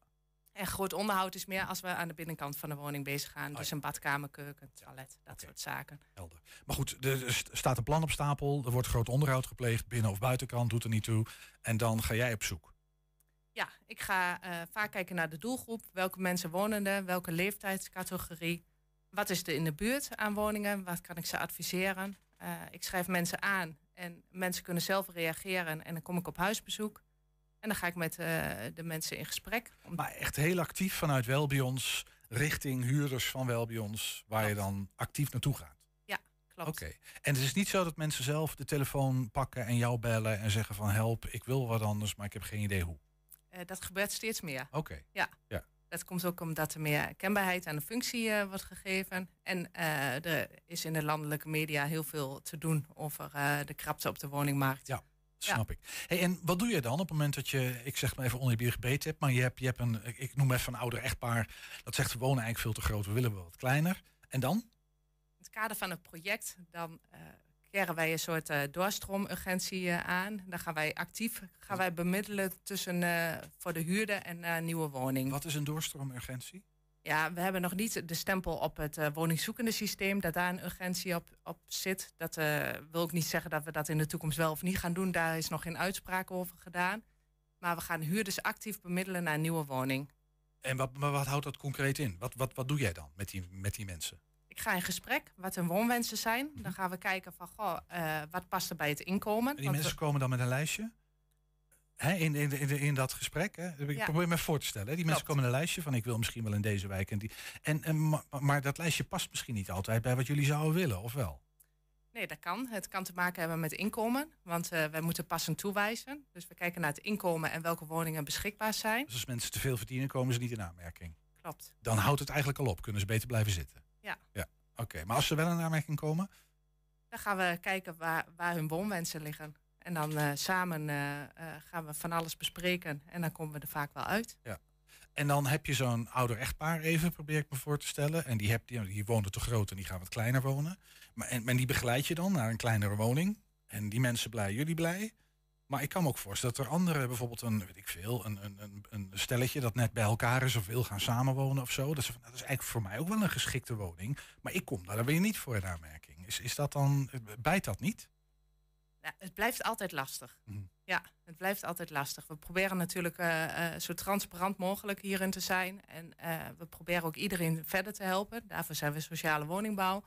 En groot onderhoud is meer als we aan de binnenkant van de woning bezig gaan. dus Oh ja. een badkamer, keuken, toilet, dat soort zaken. Helder. Maar goed, er st- staat een plan op stapel. Er wordt groot onderhoud gepleegd, binnen- of buitenkant, doet er niet toe. En dan ga jij op zoek. Ja, ik ga eh, vaak kijken naar de doelgroep. Welke mensen wonen er? Welke leeftijdscategorie? Wat is er in de buurt aan woningen? Wat kan ik ze adviseren? Eh, ik schrijf mensen aan en mensen kunnen zelf reageren. En dan kom ik op huisbezoek. En dan ga ik met eh, de mensen in gesprek. Om- Maar echt heel actief vanuit Welbions, richting huurders van Welbions, waar je dan actief naartoe gaat. Klopt. Oké. En het is niet zo dat mensen zelf de telefoon pakken en jou bellen en zeggen van help, ik wil wat anders, maar ik heb geen idee hoe. Eh, dat gebeurt steeds meer. Oké. Dat komt ook omdat er meer kenbaarheid aan de functie eh, wordt gegeven. En eh, er is in de landelijke media heel veel te doen over eh, de krapte op de woningmarkt. Ja. Snap ik. Hey, en wat doe je dan op het moment dat je, ik zeg maar even oneerbiedig gebeten hebt, maar je hebt, je hebt een, ik- noem even een ouder echtpaar, dat zegt we wonen eigenlijk veel te groot, we willen wel wat kleiner. En dan? In het kader van het project dan keren wij een soort doorstroomurgentie eh, aan. Dan gaan wij actief gaan wij bemiddelen tussen eh, voor de huurder en eh, nieuwe woning. Wat is een doorstroomergentie? Ja, we hebben nog niet de stempel op het woningzoekende systeem dat daar een urgentie op, op zit. Dat wil ook niet zeggen dat we dat in de toekomst wel of niet gaan doen. Daar is nog geen uitspraak over gedaan. Maar we gaan huurders actief bemiddelen naar een nieuwe woning. En wat, maar wat houdt dat concreet in? Wat, wat, wat doe jij dan met die, met die mensen? Ik ga in gesprek wat hun woonwensen zijn. Dan gaan we kijken van, goh, eh, wat past er bij het inkomen? Mhm. En die Want mensen we- komen dan met een lijstje? Hè, in, in, in, in dat gesprek? Hè? Ik Ja. probeer me voor te stellen. Hè? Die mensen Klopt. komen een lijstje van ik wil misschien wel in deze wijk. En die, en, en, maar, maar dat lijstje past misschien niet altijd bij wat jullie zouden willen, of wel? Nee, dat kan. Het kan te maken hebben met inkomen. Want eh, wij moeten passend toewijzen. Dus we kijken naar het inkomen en welke woningen beschikbaar zijn. Dus als mensen te veel verdienen, komen ze niet in aanmerking. Klopt. Dan houdt het eigenlijk al op. Kunnen ze beter blijven zitten. Ja. ja. Oké, maar als ze wel in aanmerking komen, Dan gaan we kijken waar, waar hun woonwensen liggen. En dan eh, samen eh, eh, gaan we van alles bespreken. En dan komen we er vaak wel uit. En dan heb je zo'n ouder echtpaar even, probeer ik me voor te stellen. En die, heb, die, die wonen te groot en die gaan wat kleiner wonen. Maar, en, en die begeleid je dan naar een kleinere woning. En die mensen blij, jullie blij. Maar ik kan me ook voorstellen dat er anderen, bijvoorbeeld een, weet ik veel, een, een, een, een stelletje dat net bij elkaar is of wil gaan samenwonen of zo. Dat, ze van, nou, dat is eigenlijk voor mij ook wel een geschikte woning. Maar ik kom daar dan weer niet voor in aanmerking. Is, is dat dan, bijt dat niet? Ja, het blijft altijd lastig. Mhm. Ja, het blijft altijd lastig. We proberen natuurlijk eh, eh, zo transparant mogelijk hierin te zijn. En eh, we proberen ook iedereen verder te helpen. Daarvoor zijn we sociale woningbouw.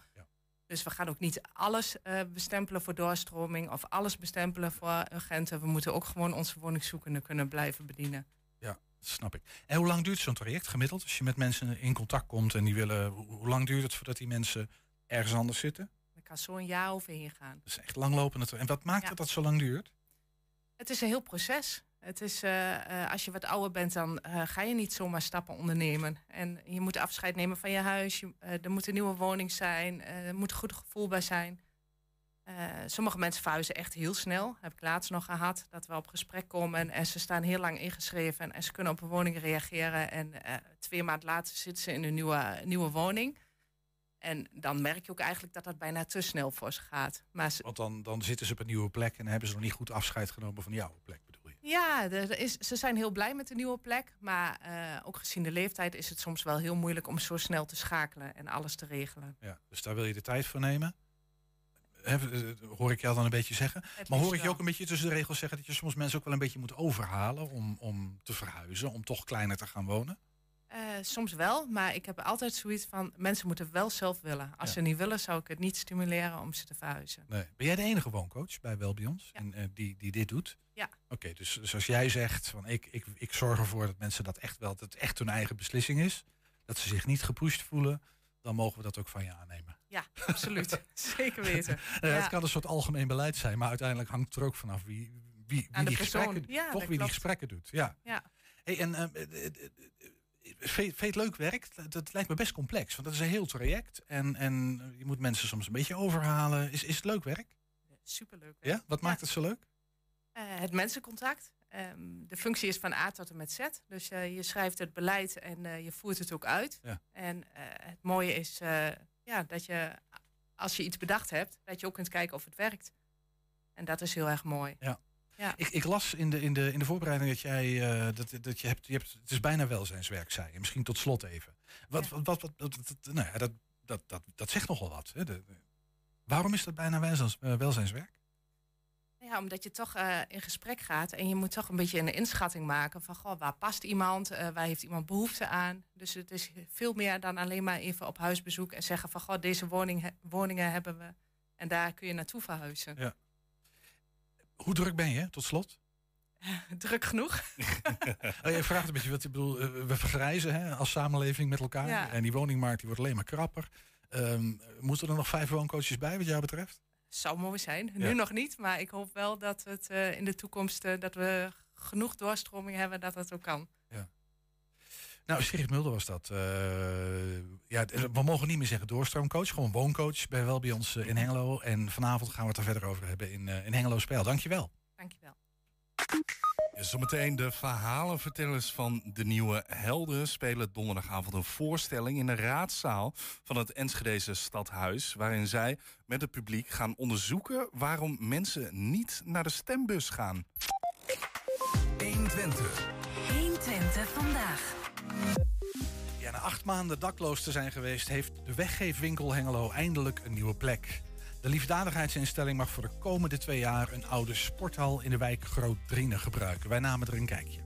Dus we gaan ook niet alles eh, bestempelen voor doorstroming of alles bestempelen voor urgenten. We moeten ook gewoon onze woningzoekenden kunnen blijven bedienen. Ja, dat snap ik. En hoe lang duurt zo'n traject gemiddeld? Als je met mensen in contact komt en die willen, hoe, lang duurt het voordat die mensen ergens anders zitten? Er kan zo een jaar overheen gaan. Dat is echt langlopende. tra- En wat maakt Ja. dat dat zo lang duurt? Het is een heel proces. Het is, eh, eh, als je wat ouder bent, dan eh, ga je niet zomaar stappen ondernemen. En je moet afscheid nemen van je huis. Je, er moet een nieuwe woning zijn. er moet een goed gevoel bij zijn. Sommige mensen verhuizen echt heel snel. Heb ik laatst nog gehad. Dat we op gesprek komen en ze staan heel lang ingeschreven. En ze kunnen op een woning reageren. En twee maanden later zitten ze in een nieuwe, nieuwe woning. En dan merk je ook eigenlijk dat dat bijna te snel voor ze gaat. Maar Want dan, dan zitten ze op een nieuwe plek en hebben ze nog niet goed afscheid genomen van oude plek? Ja, er is, ze zijn heel blij met de nieuwe plek. Maar eh, ook gezien de leeftijd is het soms wel heel moeilijk om zo snel te schakelen en alles te regelen. Ja, dus daar wil je de tijd voor nemen. Hè, eh, hoor ik jou dan een beetje zeggen. Maar hoor ik je wel. ook een beetje tussen de regels zeggen dat je soms mensen ook wel een beetje moet overhalen om, om te verhuizen, om toch kleiner te gaan wonen? Eh, soms wel, maar ik heb altijd zoiets van... mensen moeten wel zelf willen. Als Ja. ze niet willen, zou ik het niet stimuleren om ze te verhuizen. Nee. Ben jij de enige wooncoach bij Welbions en, eh, die, die dit doet? Ja. Oké, dus zoals jij zegt, van ik, ik, ik zorg ervoor dat mensen dat echt wel, dat het echt hun eigen beslissing is. Dat ze zich niet gepusht voelen. Dan mogen we dat ook van je aannemen. Ja, absoluut. *laughs* Zeker weten. Ja. Het kan een soort algemeen beleid zijn, maar uiteindelijk hangt het er ook vanaf wie, wie, wie die persoon. gesprekken, Ja, toch, wie die gesprekken doet. Ja. Ja. Hey, en eh, je het leuk werk? Dat, lijkt me best complex, want dat is een heel traject. En, en je moet mensen soms een beetje overhalen. Is, is het leuk werk? Superleuk. Ja? Wat maakt het zo leuk? Eh, het mensencontact. Ehm, de functie is van A tot en met Z. Dus eh, je schrijft het beleid en eh, je voert het ook uit. Ja. En het mooie is ja, dat je, als je iets bedacht hebt, dat je ook kunt kijken of het werkt. En dat is heel erg mooi. Ja. Ja. Ik, ik las in de, in, de, in de voorbereiding dat jij eh, dat, dat je hebt, je hebt. Het is bijna welzijnswerk, zei je. Misschien tot slot even. Wat, wat, wat, wat, wat- wat- nou ja, dat, dat, dat, dat zegt nogal wat. Hè? De- waarom is dat bijna welzijns, eh, welzijnswerk? Ja, omdat je toch eh, in gesprek gaat en je moet toch een beetje een inschatting maken van goh, waar past iemand, waar heeft iemand behoefte aan. Dus het is veel meer dan alleen maar even op huisbezoek en zeggen van goh, deze woning, woningen hebben we en daar kun je naartoe verhuizen. Ja. Hoe druk ben je, tot slot? *laughs* Druk genoeg. *laughs* Oh, je vraagt een beetje wat ik bedoel. eh, we vergrijzen hè, als samenleving met elkaar. Ja. En die woningmarkt die wordt alleen maar krapper. Ehm, moeten er nog vijf wooncoaches bij, wat jou betreft? Zou mooi zijn. Ja. Nu nog niet, maar ik hoop wel dat het eh, in de toekomst eh, dat we genoeg doorstroming hebben dat dat ook kan. Nou, Sigrid Mulder was dat. Eh, ja, we mogen niet meer zeggen doorstroomcoach, gewoon wooncoach bij wel bij ons eh, in Hengelo. En vanavond gaan we het er verder over hebben in, eh, in Hengelo Spel. Dankjewel. Dankjewel. Ja, zometeen de verhalenvertellers van de nieuwe Helden spelen donderdagavond een voorstelling in de raadzaal van het Enschedeze stadhuis. Waarin zij met het publiek gaan onderzoeken waarom mensen niet naar de stembus gaan. 120. 120 vandaag. Ja, na acht maanden dakloos te zijn geweest, heeft de weggeefwinkel Hengelo eindelijk een nieuwe plek. De liefdadigheidsinstelling mag voor de komende twee jaar een oude sporthal in de wijk Groot Drienen gebruiken. Wij namen er een kijkje.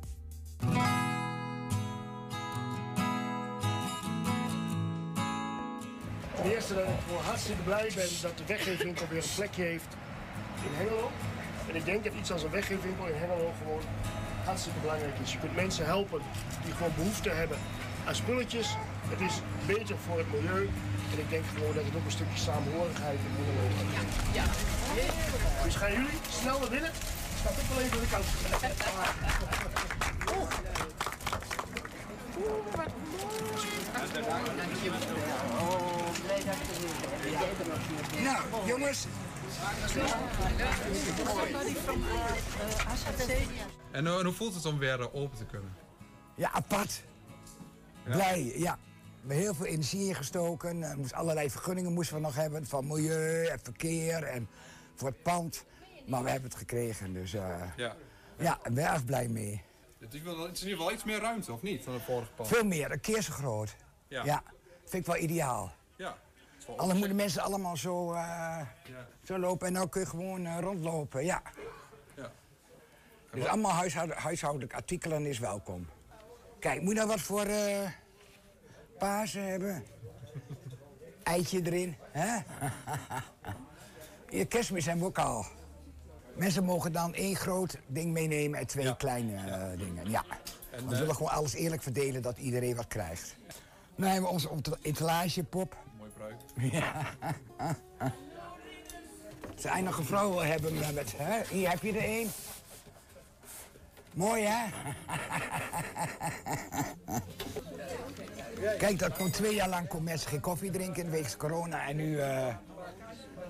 Ten eerste dat ik gewoon hartstikke blij ben dat de weggeefwinkel weer een plekje heeft in Hengelo. En ik denk dat iets als een weggeefwinkel in Hengelo gewoon hartstikke belangrijk is. Je kunt mensen helpen die gewoon behoefte hebben aan spulletjes. Het is beter voor het milieu. En ik denk gewoon dat het ook een stukje samenhorigheid in Hengelo geeft. Ja. Dus gaan jullie snel naar binnen? Staat ook wel even aan de kant. Oh. Oeh, wat Nou, jongens. En, eh, en hoe voelt het om weer eh, open te kunnen? Ja, apart. Blij, ja. We hebben heel veel energie ingestoken. Er moest allerlei vergunningen moesten we nog hebben. Van milieu en verkeer en voor het pand. Maar we hebben het gekregen, dus eh, Ja. ja, ik ben erg blij mee. Het is, wel, het is in ieder geval iets meer ruimte, of niet, dan het vorige pand? Veel meer, een keer zo groot. Ja. Ja, vind ik wel ideaal. Ja. Anders moeten mensen allemaal zo, eh, Ja. zo lopen en dan kun je gewoon rondlopen, ja. Dus allemaal huishoudelijke artikelen is welkom. Kijk, moet je nou wat voor eh Pasen hebben? Eitje erin, hè? Hier, kerstmis hebben we ook al. Mensen mogen dan één groot ding meenemen en twee kleine eh, dingen. Ja. We eh, willen gewoon alles eerlijk verdelen dat iedereen wat krijgt. Nu hebben we onze etalagepop. Mooi bruik. Ja. Zijn nog een vrouw wil hebben met- met... Hè? Hier heb je er één. Mooi, hè? Kijk, dat komt twee jaar lang kon mensen geen koffie drinken wegens corona. En nu eh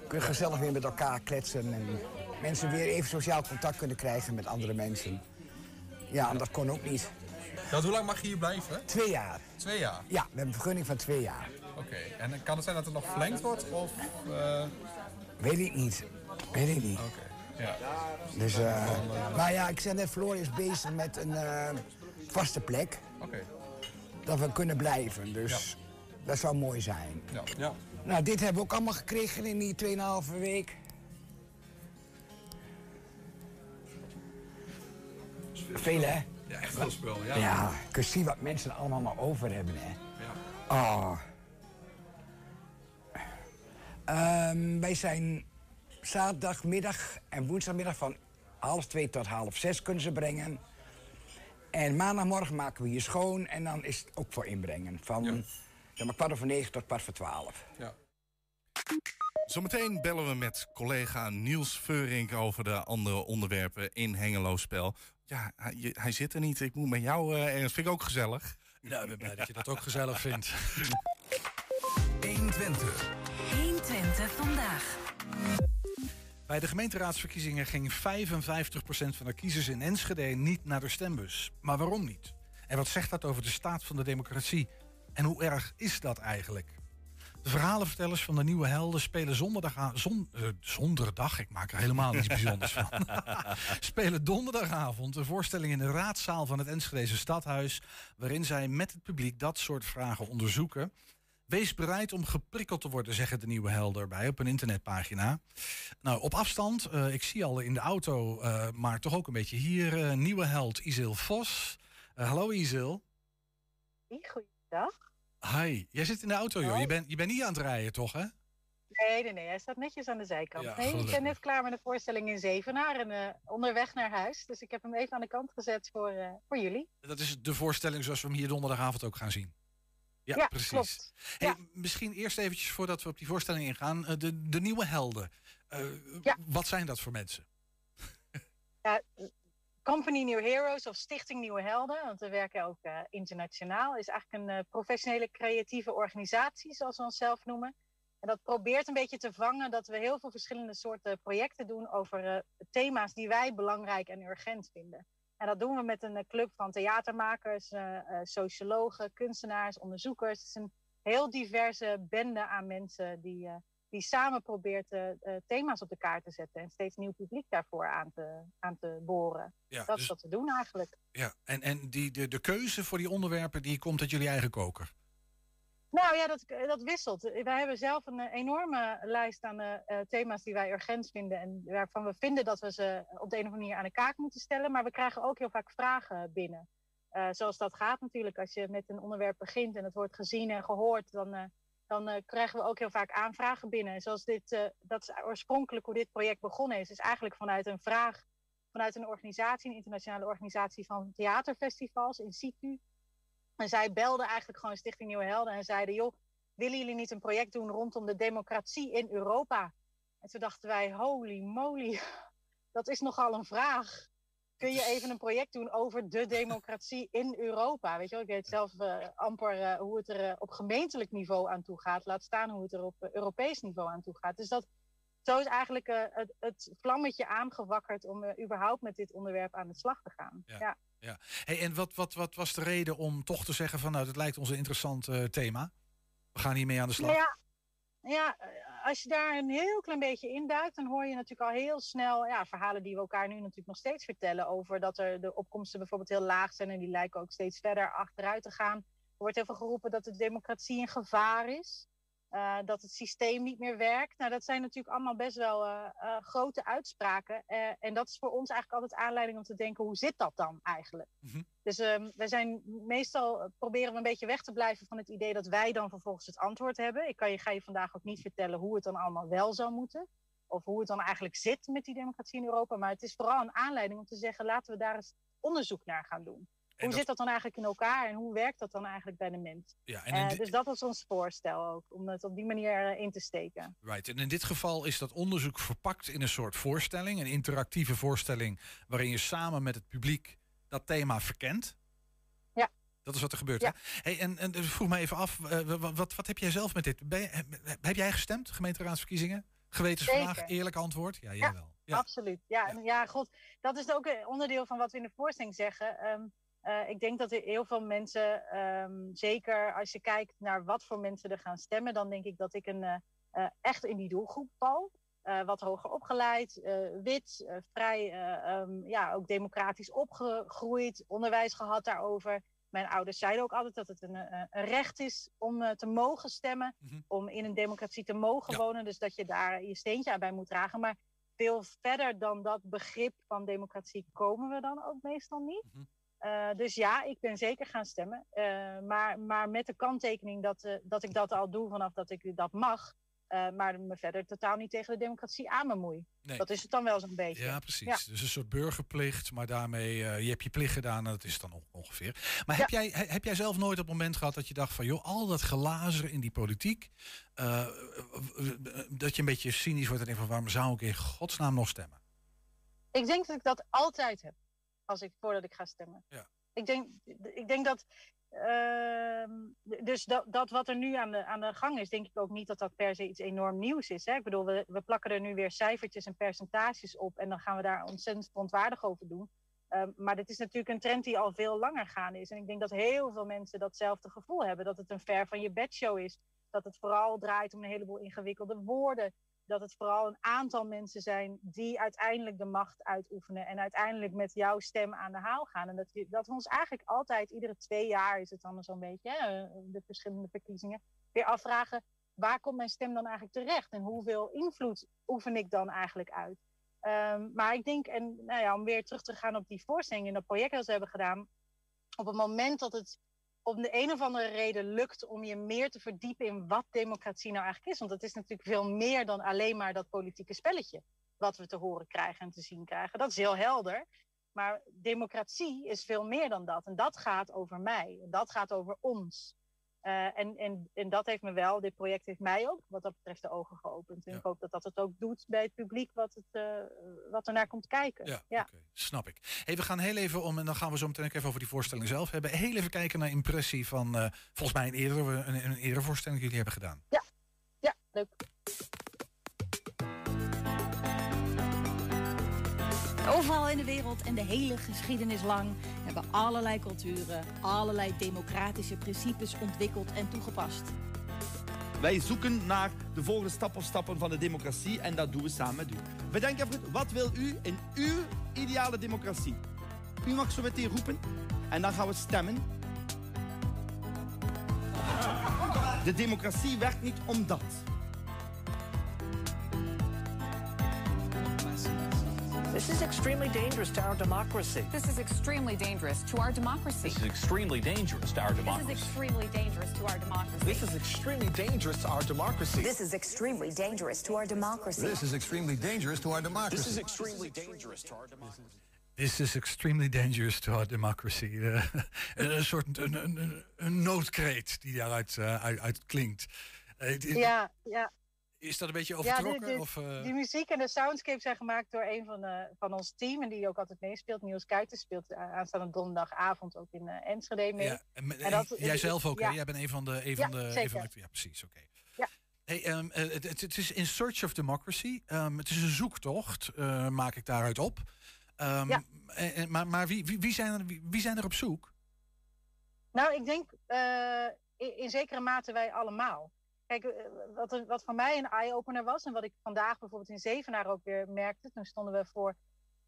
kun je gezellig weer met elkaar kletsen. En mensen weer even sociaal contact kunnen krijgen met andere mensen. Ja, en dat kon ook niet. Hoe lang mag je hier blijven? Twee jaar. Twee jaar? Ja, we hebben een vergunning van twee jaar. Oké. En kan het zijn dat het nog verlengd wordt? Of, eh, Weet ik niet. Weet ik niet. Ja. Dus, eh, maar ja, ik zei net, Floor is bezig met een eh, vaste plek. Oké. Dat we kunnen blijven. Dus dat zou mooi zijn. Ja. ja. Nou, dit hebben we ook allemaal gekregen in die 2,5 week. Veel, hè? Ja, echt veel spul, ja. Ja, kun je zien wat mensen allemaal maar over hebben, hè. Ja. Oh. Ehm, wij zijn zaterdagmiddag en woensdagmiddag van half twee tot half zes kunnen ze brengen. En maandagmorgen maken we hier schoon en dan is het ook voor inbrengen. Van zeg maar, kwart over negen tot kwart voor twaalf. Ja. Zometeen bellen we met collega Niels Veurink over de andere onderwerpen in Hengelo Spel. Ja, hij, je- hij zit er niet. Ik moet met jou, eh, en dat vind ik ook gezellig. Nou, ik ben blij dat je dat ook gezellig vindt. *laughs* 120. 120 vandaag. Bij de gemeenteraadsverkiezingen ging 55% van de kiezers in Enschede niet naar de stembus. Maar waarom niet? En wat zegt dat over de staat van de democratie? En hoe erg is dat eigenlijk? De verhalenvertellers van de Nieuwe Helden spelen zonderdag, zon, eh, ik maak er helemaal niets bijzonders van, *laughs* spelen donderdagavond een voorstelling in de raadzaal van het Enschedeze stadhuis, waarin zij met het publiek dat soort vragen onderzoeken. Wees bereid om geprikkeld te worden, zeggen de Nieuwe Helden erbij op een internetpagina. Nou, op afstand, eh, ik zie al in de auto, eh, maar toch ook een beetje hier, eh, nieuwe held Isil Vos. Hallo Isil. Goeiedag. Hi, jij zit in de auto joh. Je bent, je bent niet aan het rijden toch hè? Nee, nee, nee. Hij staat netjes aan de zijkant. Ja, nee, ik ben net klaar met de voorstelling in Zevenaar en onderweg naar huis. Dus ik heb hem even aan de kant gezet voor, voor jullie. Dat is de voorstelling zoals we hem hier donderdagavond ook gaan zien. Ja, Ja, precies. klopt. Hey, Misschien eerst eventjes voordat we op die voorstelling ingaan. eh, de, de nieuwe helden. Eh, Wat zijn dat voor mensen? Ja, Company New Heroes of Stichting Nieuwe Helden, want we werken ook eh, internationaal, is eigenlijk een professionele creatieve organisatie, zoals we onszelf noemen. En dat probeert een beetje te vangen dat we heel veel verschillende soorten projecten doen over thema's die wij belangrijk en urgent vinden. En dat doen we met een eh, club van theatermakers, eh, eh, sociologen, kunstenaars, onderzoekers. Het is een heel diverse bende aan mensen die, die samen probeert thema's op de kaart te zetten en steeds nieuw publiek daarvoor aan te, aan te boren. Ja, dat dus- is wat we doen eigenlijk. Ja, en, en die, de, de keuze voor die onderwerpen die komt uit jullie eigen koker. Nou ja, dat, dat wisselt. Wij hebben zelf een eh, enorme lijst aan eh, eh, thema's die wij urgent vinden. En waarvan we vinden dat we ze op de een of manier aan de kaak moeten stellen. Maar we krijgen ook heel vaak vragen binnen. Eh, zoals dat gaat natuurlijk. Als je met een onderwerp begint en het wordt gezien en gehoord, dan, eh, dan eh, krijgen we ook heel vaak aanvragen binnen. En zoals dit, eh, dat is oorspronkelijk hoe dit project begonnen is, is eigenlijk vanuit een vraag vanuit een organisatie, een internationale organisatie van theaterfestivals in situ. En zij belden eigenlijk gewoon Stichting Nieuwe Helden en zeiden: joh, willen jullie niet een project doen rondom de democratie in Europa? En toen dachten wij: holy moly, *laughs* dat is nogal een vraag. Kun je even een project doen over de democratie in Europa? Weet je wel, ik weet zelf eh, amper eh, hoe het er eh, op gemeentelijk niveau aan toe gaat. Laat staan hoe het er op Europees niveau aan toe gaat. Dus dat, zo is eigenlijk het, het vlammetje aangewakkerd om überhaupt met dit onderwerp aan de slag te gaan. Ja. Ja. Hey, en wat, wat, wat was de reden om toch te zeggen van nou, dat lijkt ons een interessant eh, thema. We gaan hiermee aan de slag. Nou ja, ja, als je daar een heel klein beetje induikt, dan hoor je natuurlijk al heel snel ja, verhalen die we elkaar nu natuurlijk nog steeds vertellen. Over dat er de opkomsten bijvoorbeeld heel laag zijn en die lijken ook steeds verder achteruit te gaan. Er wordt heel veel geroepen dat de democratie in gevaar is. Eh, dat het systeem niet meer werkt. Nou, dat zijn natuurlijk allemaal best wel eh, eh, grote uitspraken. En dat is voor ons eigenlijk altijd aanleiding om te denken: hoe zit dat dan eigenlijk? Dus ehm wij zijn meestal proberen we een beetje weg te blijven van het idee dat wij dan vervolgens het antwoord hebben. Ik kan je, ga je vandaag ook niet vertellen hoe het dan allemaal wel zou moeten. Of hoe het dan eigenlijk zit met die democratie in Europa. Maar het is vooral een aanleiding om te zeggen: laten we daar eens onderzoek naar gaan doen. Hoe dat- zit dat dan eigenlijk in elkaar en hoe werkt dat dan eigenlijk bij de mens? Ja, en Eh, dit- dus dat was ons voorstel ook, om het op die manier eh, in te steken. Right. En in dit geval is dat onderzoek verpakt in een soort voorstelling, een interactieve voorstelling, waarin je samen met het publiek dat thema verkent. Ja. Dat is wat er gebeurt. Hè? Hey, en, en dus vroeg me even af, eh, wa- wat, wat heb jij zelf met dit? Ben je- heb, jij gestemd, gemeenteraadsverkiezingen? Gewetensvraag, Zeker. eerlijk antwoord? Ja, jij Ja, wel. absoluut. Ja, ja. ja, god, dat is ook een onderdeel van wat we in de voorstelling zeggen. Ehm, eh, ik denk dat er heel veel mensen, ehm, zeker als je kijkt naar wat voor mensen er gaan stemmen, dan denk ik dat ik een, eh, eh, echt in die doelgroep val. Wat hoger opgeleid, wit, vrij, eh, ehm, ja, ook democratisch opgegroeid, onderwijs gehad daarover. Mijn ouders zeiden ook altijd dat het een, een recht is om te mogen stemmen, om in een democratie te mogen wonen. Dus dat je daar je steentje aan bij moet dragen. Maar veel verder dan dat begrip van democratie komen we dan ook meestal niet. Eh, dus ja, ik ben zeker gaan stemmen. Eh, maar, maar met de kanttekening dat, eh, dat ik dat al doe vanaf dat ik dat mag. maar me verder totaal niet tegen de democratie aan bemoei. Nee. Dat is het dan wel zo'n beetje. Ja, precies. Dus een soort burgerplicht, maar daarmee, je hebt je plicht gedaan en dat is dan on- ongeveer. Maar heb, jij, he- heb jij zelf nooit op het moment gehad dat je dacht van, joh, al dat glazer in die politiek, dat je een beetje cynisch wordt en denkt van, waarom zou ik in godsnaam nog stemmen? Ik denk dat ik dat altijd heb. Als ik, voordat ik ga stemmen. Ja. Ik, denk, ik denk dat. ehm, dus dat, dat wat er nu aan de, aan de gang is, denk ik ook niet dat dat per se iets enorm nieuws is. Hè? Ik bedoel, we, we plakken er nu weer cijfertjes en percentages op. En dan gaan we daar ontzettend verontwaardig over doen. Ehm, maar dit is natuurlijk een trend die al veel langer gaande is. En ik denk dat heel veel mensen datzelfde gevoel hebben. Dat het een ver van je bedshow is. Dat het vooral draait om een heleboel ingewikkelde woorden dat het vooral een aantal mensen zijn die uiteindelijk de macht uitoefenen en uiteindelijk met jouw stem aan de haal gaan. En dat, dat we ons eigenlijk altijd, iedere twee jaar is het dan zo'n beetje, hè, de verschillende verkiezingen, weer afvragen, waar komt mijn stem dan eigenlijk terecht en hoeveel invloed oefen ik dan eigenlijk uit? Ehm, maar ik denk, en nou ja, om weer terug te gaan op die voorstelling en dat project dat we hebben gedaan, op het moment dat het om de een of andere reden lukt om je meer te verdiepen in wat democratie nou eigenlijk is. Want het is natuurlijk veel meer dan alleen maar dat politieke spelletje wat we te horen krijgen en te zien krijgen. Dat is heel helder. Maar democratie is veel meer dan dat. En dat gaat over mij. En dat gaat over ons. Eh, en, en, en dat heeft me wel, dit project heeft mij ook wat dat betreft de ogen geopend. En ik hoop dat dat het ook doet bij het publiek wat, het, eh, wat er naar komt kijken. Ja, Snap ik. Hey, we gaan heel even om, en dan gaan we zo meteen ook even over die voorstelling zelf hebben. Heel even kijken naar impressie van, eh, volgens mij een eerdere, een, een eerdere voorstelling die jullie hebben gedaan. Ja, leuk. Overal in de wereld en de hele geschiedenis lang hebben allerlei culturen allerlei democratische principes ontwikkeld en toegepast. Wij zoeken naar de volgende stap of stappen van de democratie en dat doen we samen met u. Bedenk even, wat wil u in uw ideale democratie? U mag zo meteen roepen en dan gaan we stemmen. De democratie werkt niet om dat. This is extremely dangerous to our democracy. This is extremely dangerous to our democracy. This is extremely dangerous to our democracy. This is extremely dangerous to our democracy. This is extremely dangerous to our democracy. This is extremely dangerous to our democracy. *laughs* This is extremely dangerous to our democracy. This is extremely dangerous to our democracy. This is extremely dangerous to our democracy. Eh, een soort een, een, een, een noodkreet die daaruit eh, uit, uit klinkt. Eh, het- Ja, ja. Is dat een beetje Ja, overtrokken? de- de- of, eh? Die muziek en de soundscape zijn gemaakt door een van, eh, van ons team. En die ook altijd meespeelt. Niels Kuijten speelt a- aanstaande donderdagavond ook in eh, Enschede mee. Ja, en, met- En dat- jij zelf ook, ja. hè? Jij bent een van de... Een Ja, van de, een van de ja, precies, oké. Ja. Hey, ehm, eh, het, het- is In Search of Democracy. Ehm, het is een zoektocht, eh, maak ik daaruit op. Ehm, eh, eh, maar maar wie, wie, wie, zijn er, wie, wie zijn er op zoek? Nou, ik denk eh, in, in zekere mate wij allemaal. Kijk, eh, wat, wat voor mij een eye-opener was... en wat ik vandaag bijvoorbeeld in Zevenaar ook weer merkte... toen stonden we voor,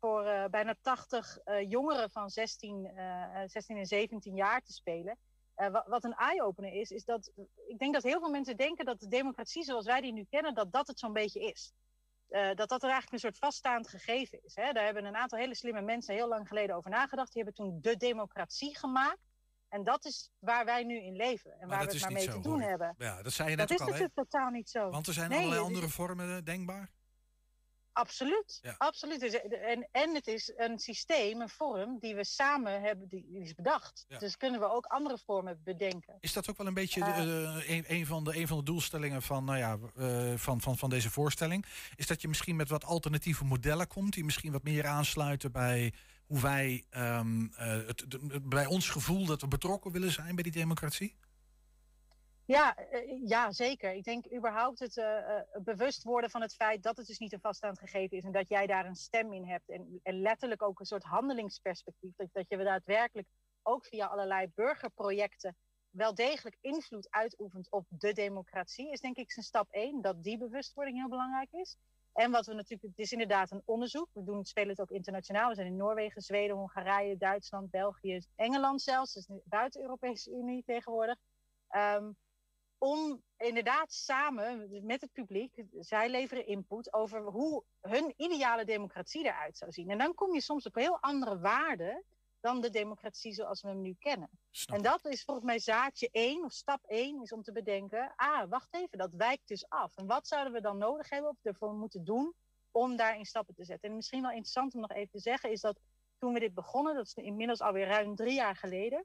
voor eh, bijna 80 eh, jongeren van 16, eh, 16 en 17 jaar te spelen. Wat, wat een eye-opener is, is dat... ik denk dat heel veel mensen denken dat de democratie zoals wij die nu kennen... dat dat het zo'n beetje is. Dat dat er eigenlijk een soort vaststaand gegeven is. Hè? Daar hebben een aantal hele slimme mensen heel lang geleden over nagedacht. Die hebben toen de democratie gemaakt. En dat is waar wij nu in leven. En waar dat we is het maar mee zo, te doen hebben. Ja, dat zei je dat net is ook al, hè? natuurlijk totaal niet zo. Want er zijn Nee, allerlei andere vormen eh, denkbaar. Absoluut. Ja. absoluut. Dus, eh, En, en het is een systeem, een vorm, die we samen hebben, die, is bedacht. Ja. Dus kunnen we ook andere vormen bedenken. Is dat ook wel een beetje Eh. een, een, van de, een van de doelstellingen van, nou ja, van, van, van deze voorstelling? Is dat je misschien met wat alternatieve modellen komt, die misschien wat meer aansluiten bij hoe wij, ehm, eh, het, bij ons gevoel dat we betrokken willen zijn bij die democratie? Ja, eh, ja, zeker. Ik denk überhaupt het eh, eh, bewust worden van het feit dat het dus niet een vaststaand gegeven is en dat jij daar een stem in hebt. En, en letterlijk ook een soort handelingsperspectief. Dat, dat je daadwerkelijk ook via allerlei burgerprojecten wel degelijk invloed uitoefent op de democratie, is denk ik zijn stap één. Dat die bewustwording heel belangrijk is. En wat we natuurlijk, het is inderdaad een onderzoek. We doen, spelen het ook internationaal. We zijn in Noorwegen, Zweden, Hongarije, Duitsland, België, Engeland zelfs. Dus buiten de Europese Unie tegenwoordig. Ehm, om inderdaad samen met het publiek, zij leveren input over hoe hun ideale democratie eruit zou zien. En dan kom je soms op heel andere waarden dan de democratie zoals we hem nu kennen. En dat is volgens mij zaadje 1 of stap 1 is om te bedenken, ah, wacht even, dat wijkt dus af. En wat zouden we dan nodig hebben of ervoor moeten doen om daarin stappen te zetten? En misschien wel interessant om nog even te zeggen is dat toen we dit begonnen, dat is inmiddels alweer ruim drie jaar geleden,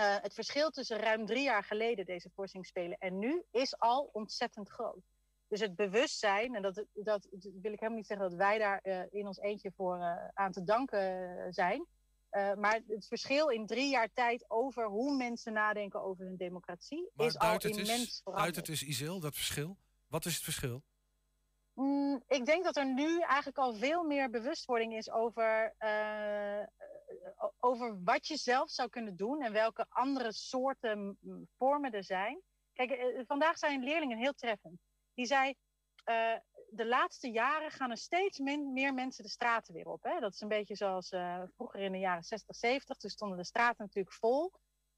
uh, het verschil tussen ruim drie jaar geleden deze voorstelling en nu is al ontzettend groot. Dus het bewustzijn, en dat, dat wil ik helemaal niet zeggen dat wij daar uh, in ons eentje voor uh, aan te danken zijn. Maar het verschil in drie jaar tijd over hoe mensen nadenken over hun democratie maar is al immens is, veranderd. Uit het is Isil, dat verschil. Wat is het verschil? Mm, ik denk dat er nu eigenlijk al veel meer bewustwording is over, uh, over wat je zelf zou kunnen doen en welke andere soorten vormen er zijn. Kijk, uh, vandaag zijn leerlingen heel treffend. Die zei, de laatste jaren gaan er steeds meer mensen de straten weer op. Hè? Dat is een beetje zoals vroeger in de jaren 60, 70. Toen stonden de straten natuurlijk vol.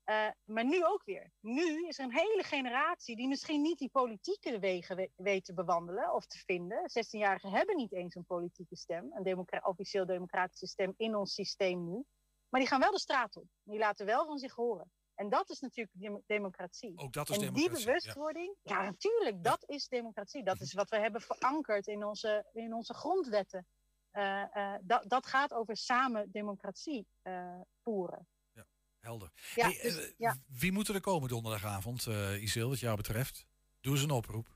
Uh, maar nu ook weer. Nu is er een hele generatie die misschien niet die politieke wegen we weet te bewandelen of te vinden. 16-jarigen hebben niet eens een politieke stem, een officieel democratische stem in ons systeem nu. Maar die gaan wel de straat op. Die laten wel van zich horen. En dat is natuurlijk dem democratie. Ook dat is en democratie. die bewustwording, ja, ja natuurlijk, dat is democratie. Dat is wat we hebben verankerd in onze, in onze grondwetten. Uh, uh, dat, dat gaat over samen democratie voeren. Helder. Ja, hey, dus, uh, ja. Wie moet er komen donderdagavond, uh, Isil, wat jou betreft? Doe eens een oproep.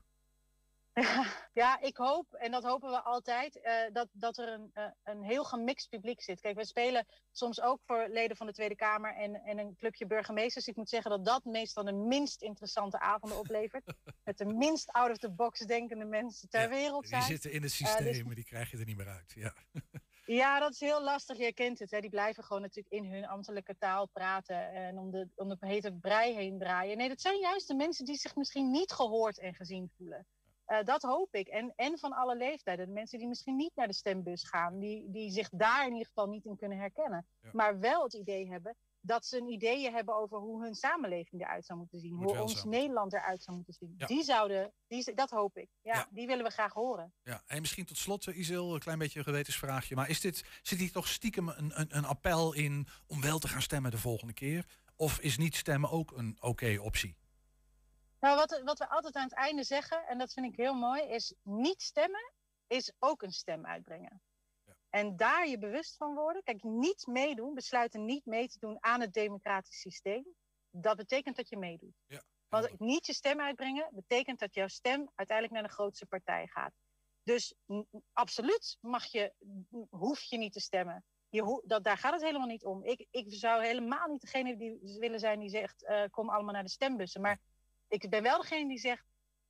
*laughs* ja, ik hoop, en dat hopen we altijd, uh, dat, dat er een, een heel gemixt publiek zit. Kijk, we spelen soms ook voor leden van de Tweede Kamer en, en een clubje burgemeesters. Ik moet zeggen dat dat meestal de minst interessante avonden oplevert. *laughs* met de minst out-of-the-box denkende mensen ter ja, wereld zijn. Die zitten in het systeem, dus... maar die krijg je er niet meer uit. Ja. *laughs* Ja, dat is heel lastig. Je kent het. Hè. Die blijven gewoon natuurlijk in hun ambtelijke taal praten en om de, om de hete brei heen draaien. Nee, dat zijn juist de mensen die zich misschien niet gehoord en gezien voelen. Uh, dat hoop ik. En, en van alle leeftijden. De mensen die misschien niet naar de stembus gaan, die, die zich daar in ieder geval niet in kunnen herkennen. Ja. Maar wel het idee hebben dat ze een ideeën hebben over hoe hun samenleving eruit zou moeten zien. Moet hoe ons zo. Nederland eruit zou moeten zien. Ja. Die zouden, die, dat hoop ik. Ja, Ja. Die willen we graag horen. Ja, en misschien tot slot, eh, Isil, een klein beetje een gewetensvraagje. Maar is dit, zit hier toch stiekem een, een, een appel in om wel te gaan stemmen de volgende keer? Of is niet stemmen ook een oké optie? Nou, wat, wat we altijd aan het einde zeggen, en dat vind ik heel mooi, is niet stemmen is ook een stem uitbrengen. En daar je bewust van worden. Kijk, niet meedoen, besluiten niet mee te doen aan het democratisch systeem. Dat betekent dat je meedoet. Ja. Want niet je stem uitbrengen betekent dat jouw stem uiteindelijk naar de grootste partij gaat. Dus absoluut mag je, hoef je niet te stemmen. Je dat, daar gaat het helemaal niet om. Ik, ik zou helemaal niet degene die willen zijn die zegt: eh, kom allemaal naar de stembussen. Maar ik ben wel degene die zegt: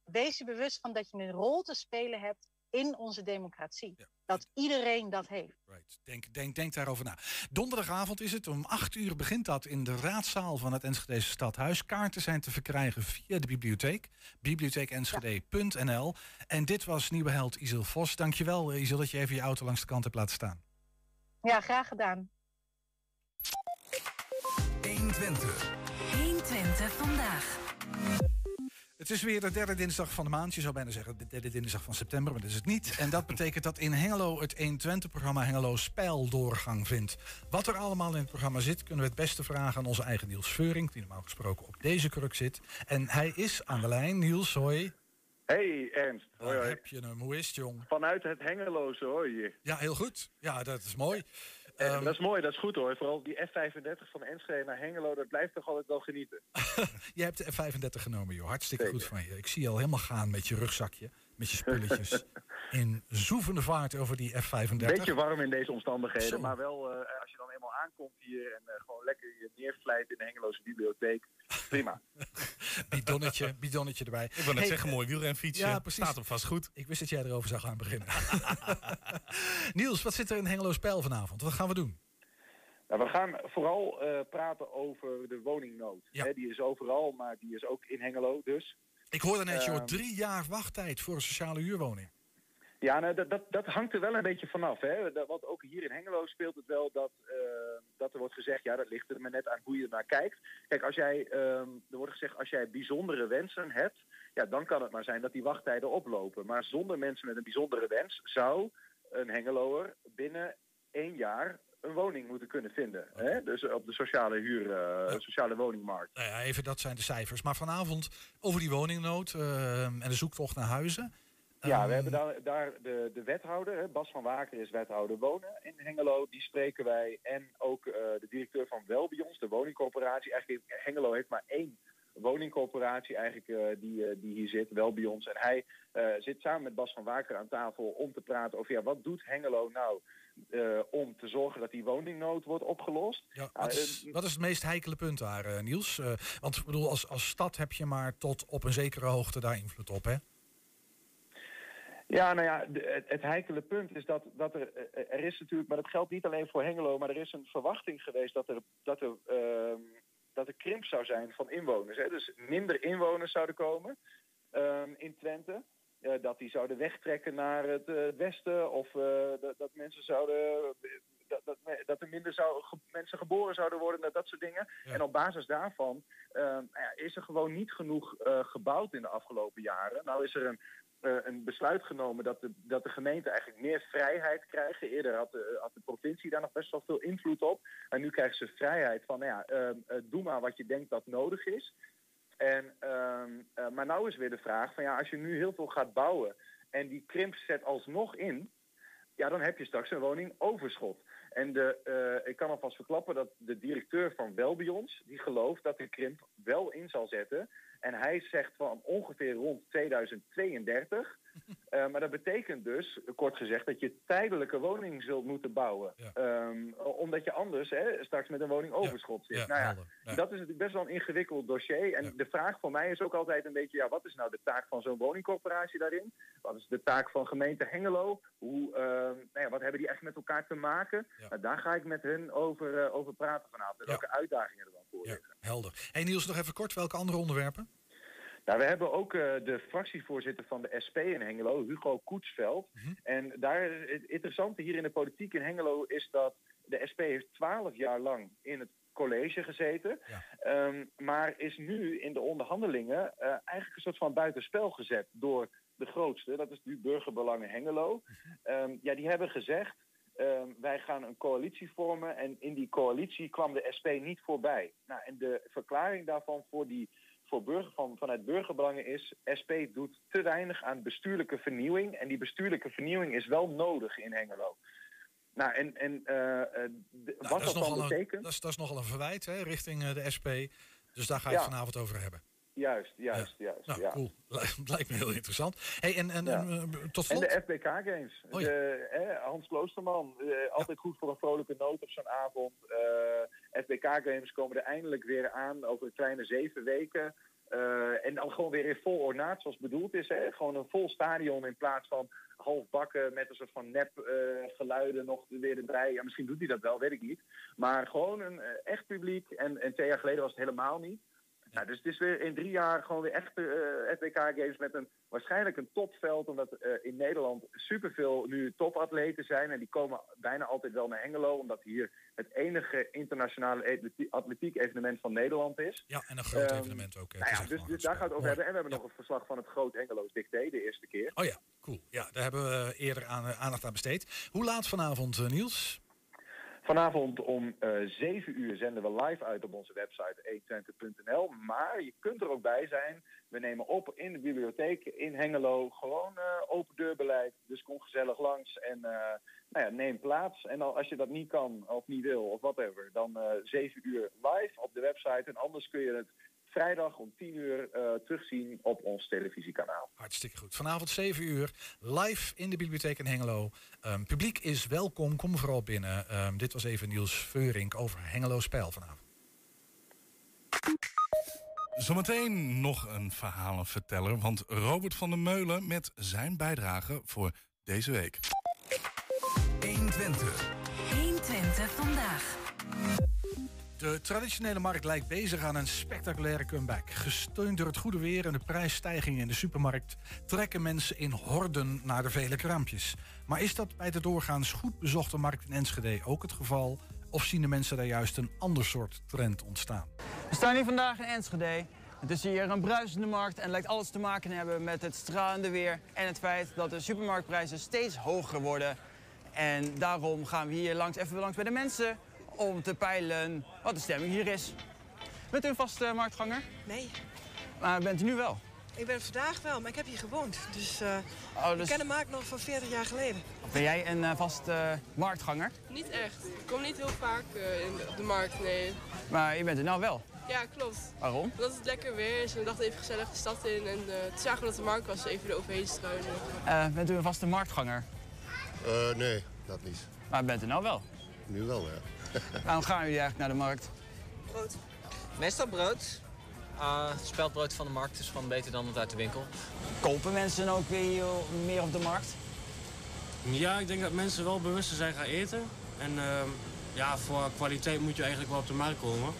wees je bewust van dat je een rol te spelen hebt in onze democratie. Dat iedereen dat heeft. Denk, denk, denk daarover na. Donderdagavond is het. Om 8 uur begint dat in de raadzaal van het Enschedese Stadhuis. Kaarten zijn te verkrijgen via de bibliotheek. bibliotheekenschede.nl En dit was nieuwe held Isil Vos. Dankjewel Isil dat je even je auto langs de kant hebt laten staan. Ja, graag gedaan. 120. 120 vandaag. Het is weer de derde dinsdag van de maand. Je zou bijna zeggen de derde dinsdag van september, maar dat is het niet. En dat betekent dat in Hengelo het 120-programma Hengelo Spijldoorgang vindt. Wat er allemaal in het programma zit, kunnen we het beste vragen aan onze eigen Niels Veuring, die normaal gesproken op deze kruk zit. En hij is aan de lijn. Niels, hoi. Hey Ernst, hoi Daar hoi. heb je hem. Hoe is het, jong? Vanuit het Hengeloze hoor je. Ja, heel goed. Ja, dat is mooi. Eh, Ehm, dat is mooi, dat is goed hoor. Vooral die F35 van Enschede naar Hengelo, dat blijft toch altijd wel genieten. *laughs* Je hebt de F35 genomen, joh. Hartstikke goed van je. Ik zie je al helemaal gaan met je rugzakje, met je spulletjes. *laughs* in zoevende vaart over die F35. Beetje warm in deze omstandigheden, Zo. maar wel eh, als je dan eenmaal aankomt hier en eh, gewoon lekker je neervlijt in de Hengeloze bibliotheek. Prima. *laughs* Bidonnetje, bidonnetje erbij. Ik wou net zeggen, mooi wielrenfietsje. Ja, precies. Staat hem vast goed. Ik wist dat jij erover zou gaan beginnen. *laughs* Niels, wat zit er in Hengelo Spijl vanavond? Wat gaan we doen? Nou, we gaan vooral eh, praten over de woningnood. Hè, die is overal, maar die is ook in Hengelo dus. Ik hoorde net, joh, Ehm, drie jaar wachttijd voor een sociale huurwoning. Ja, nou, dat, dat, dat hangt er wel een beetje vanaf. Hè? Dat, want ook hier in Hengelo speelt het wel dat, eh, dat er wordt gezegd... ja, dat ligt er maar net aan hoe je naar kijkt. Kijk, als jij, ehm, er wordt gezegd, als jij bijzondere wensen hebt... ja, dan kan het maar zijn dat die wachttijden oplopen. Maar zonder mensen met een bijzondere wens... zou een Hengeloer binnen één jaar een woning moeten kunnen vinden. Hè? Dus op de sociale huur, eh, sociale woningmarkt. Nou ja, even, dat zijn de cijfers. Maar vanavond over die woningnood eh, en de zoektocht naar huizen. Ja, Ehm, we hebben daar, daar de, de wethouder, Bas van Waker is wethouder wonen in Hengelo. Die spreken wij. En ook eh, de directeur van Welbions, de woningcorporatie. Eigenlijk Hengelo heeft maar één woningcorporatie eigenlijk eh, die, eh, die hier zit, Welbions. En hij zit samen met Bas van Waker aan tafel om te praten over ja, wat doet Hengelo nou om te zorgen dat die woningnood wordt opgelost. Ja, wat, is, wat is het meest heikele punt daar, Niels? Want ik bedoel, als, als stad heb je maar tot op een zekere hoogte daar invloed op, hè? Ja, nou ja, het, het heikele punt is dat, dat er, eh, er is natuurlijk, maar dat geldt niet alleen voor Hengelo, maar er is een verwachting geweest dat er, dat er, ehm, dat er krimp zou zijn van inwoners. Hè? Dus minder inwoners zouden komen ehm, in Twente. Eh, dat die zouden wegtrekken naar het eh, westen of dat, dat mensen zouden. Dat, dat, dat er minder zou, ge- mensen geboren zouden worden, dat, dat soort dingen. En op basis daarvan ehm, nou ja, is er gewoon niet genoeg gebouwd in de afgelopen jaren. Nou is er een, een besluit genomen dat de, dat de gemeente eigenlijk meer vrijheid krijgen. Eerder had de, had de provincie daar nog best wel veel invloed op. En nu krijgen ze vrijheid van, nou ja, ehm, eh, doe maar wat je denkt dat nodig is. En, ehm, eh, maar nou is weer de vraag van ja, als je nu heel veel gaat bouwen en die krimp zet alsnog in, ja, dan heb je straks een woningoverschot. En eh, ik kan alvast verklappen dat de directeur van Welbions, die gelooft dat de krimp wel in zal zetten. En hij zegt van ongeveer rond 2032. *laughs* Eh, maar dat betekent dus, kort gezegd, dat je tijdelijke woningen zult moeten bouwen. Ehm, omdat je anders hè, straks met een woningoverschot zit. Ja, nou ja, dat is natuurlijk best wel een ingewikkeld dossier. En de vraag voor mij is ook altijd een beetje, ja, wat is nou de taak van zo'n woningcorporatie daarin? Wat is de taak van gemeente Hengelo? Hoe, ehm, nou ja, wat hebben die echt met elkaar te maken? Nou, daar ga ik met hun over, eh, over praten vanavond. En welke uitdagingen er dan voor liggen. Helder. Hey Niels, nog even kort, welke andere onderwerpen? Nou, we hebben ook eh, de fractievoorzitter van de SP in Hengelo, Hugo Koetsveld. En daar, het interessante hier in de politiek in Hengelo is dat de SP heeft twaalf jaar lang in het college gezeten. Ehm, maar is nu in de onderhandelingen eh, eigenlijk een soort van buitenspel gezet door de grootste. Dat is nu Burgerbelangen Hengelo. Ehm, ja, die hebben gezegd, ehm, wij gaan een coalitie vormen. En in die coalitie kwam de SP niet voorbij. Nou, en de verklaring daarvan voor die voor burger, van, vanuit burgerbelangen is... SP doet te weinig aan bestuurlijke vernieuwing. En die bestuurlijke vernieuwing is wel nodig in Hengelo. Nou, en, en Nou, wat is dat dan een- betekent... dat, is, dat is nogal een verwijt hè, richting eh, de SP. Dus daar ga je Ja. het vanavond over hebben. Juist, juist, juist. Nou, ja. cool. *laughs* Lijkt- me heel interessant. Hey, en, en, Ja. en, eh, tot En slot? de FBK Games. Oh ja. de, hè, Hans Kloosterman, eh, altijd goed voor een vrolijke noot op zo'n avond. Eh, FBK Games komen er eindelijk weer aan over een kleine zeven weken. Eh, en dan gewoon weer in vol ornaat zoals bedoeld is. Hè? Gewoon een vol stadion in plaats van half bakken met een soort van nep eh, geluiden nog weer erbij. Ja, misschien doet hij dat wel, weet ik niet. Maar gewoon een eh, echt publiek. En, en twee jaar geleden was het helemaal niet. Nou, dus het is weer in drie jaar gewoon weer echte eh FBK Games met een waarschijnlijk een topveld. Omdat eh, in Nederland superveel nu topatleten zijn. En die komen bijna altijd wel naar Hengelo. Omdat hier het enige internationale atletiek evenement van Nederland is. Ja, en een groot Ehm, evenement ook. Nou ja, dus, echt dus daar gaat het over hebben. En we hebben nog een verslag van het Groot Hengeloos Dicté, de eerste keer. Oh ja, cool. Ja, daar hebben we eerder aan, eh, aandacht aan besteed. Hoe laat vanavond, Niels? Vanavond om eh 7 uur zenden we live uit op onze website 120.nl. Maar je kunt er ook bij zijn. We nemen op in de bibliotheek in Hengelo. Gewoon eh, open deurbeleid. Dus kom gezellig langs en eh, nou ja, neem plaats. En al, als je dat niet kan of niet wil of whatever, dan eh 7 uur live op de website. En anders kun je het vrijdag om 10 uur eh, terugzien op ons televisiekanaal. Hartstikke goed. Vanavond 7 uur, live in de bibliotheek in Hengelo. Ehm, publiek is welkom, kom vooral binnen. Ehm, dit was even Niels Veurink over Hengelo Spel vanavond. Zometeen nog een verhalenverteller, want Robert van der Meulen met zijn bijdrage voor deze week. 120. 120 vandaag. De traditionele markt lijkt bezig aan een spectaculaire comeback. Gesteund door het goede weer en de prijsstijgingen in de supermarkt... trekken mensen in horden naar de vele kraampjes. Maar is dat bij de doorgaans goed bezochte markt in Enschede ook het geval? Of zien de mensen daar juist een ander soort trend ontstaan? We staan hier vandaag in Enschede. Het is hier een bruisende markt en lijkt alles te maken te hebben met het stralende weer en het feit dat de supermarktprijzen steeds hoger worden. En daarom gaan we hier langs, even langs bij de mensen om te peilen wat de stemming hier is. Bent u een vaste marktganger? Nee, Maar bent u nu wel? ik ben vandaag wel, maar ik heb hier gewoond. Dus, eh, Oh, dus- ik ken de markt nog van 40 jaar geleden. Ben jij een eh, vaste eh, marktganger? Niet echt. Ik kom niet heel vaak eh, in, op de markt, nee. Maar je bent er nou wel. Ja, klopt. Waarom? Omdat het lekker weer is en we dachten even gezellig de stad in. En eh toen zagen we dat de markt was, even eroverheen struinen. Eh, bent u een vaste marktganger? Eh, nee, dat niet. Maar bent u nou wel? Nu wel, ja. Waarom gaan jullie eigenlijk naar de markt? Brood. Meestal brood. Ah, het speldbrood van de markt is gewoon beter dan het uit de winkel. Kopen mensen ook weer meer op de markt? Ja, ik denk dat mensen wel bewuster zijn gaan eten. En ehm, ja, voor kwaliteit moet je eigenlijk wel op de markt komen.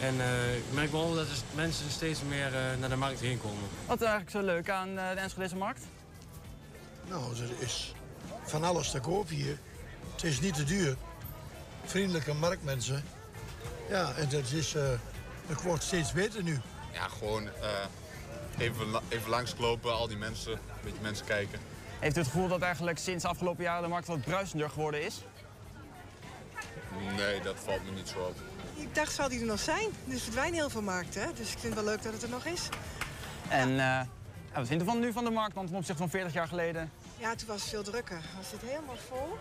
En eh, ik merk wel dat er mensen steeds meer eh, naar de markt heen komen. Wat is eigenlijk zo leuk aan eh, de Enschedeze markt? Nou, er is van alles te koop hier. Het is niet te duur. Vriendelijke marktmensen. Ja, en het, is, eh, het wordt steeds beter nu. Ja, gewoon eh, even, la- even langslopen, al die mensen, een beetje mensen kijken. Heeft u het gevoel dat eigenlijk sinds de afgelopen jaren de markt wat bruisender geworden is? Nee, dat valt me niet zo op. Ik dacht, zal die er nog zijn? Er verdwijnen heel veel markten, hè? dus ik vind het wel leuk dat het er nog is. En eh, ja, wat vindt u van nu van de markt dan ten opzichte van 40 jaar geleden? Ja, toen was het veel drukker. Was het helemaal vol.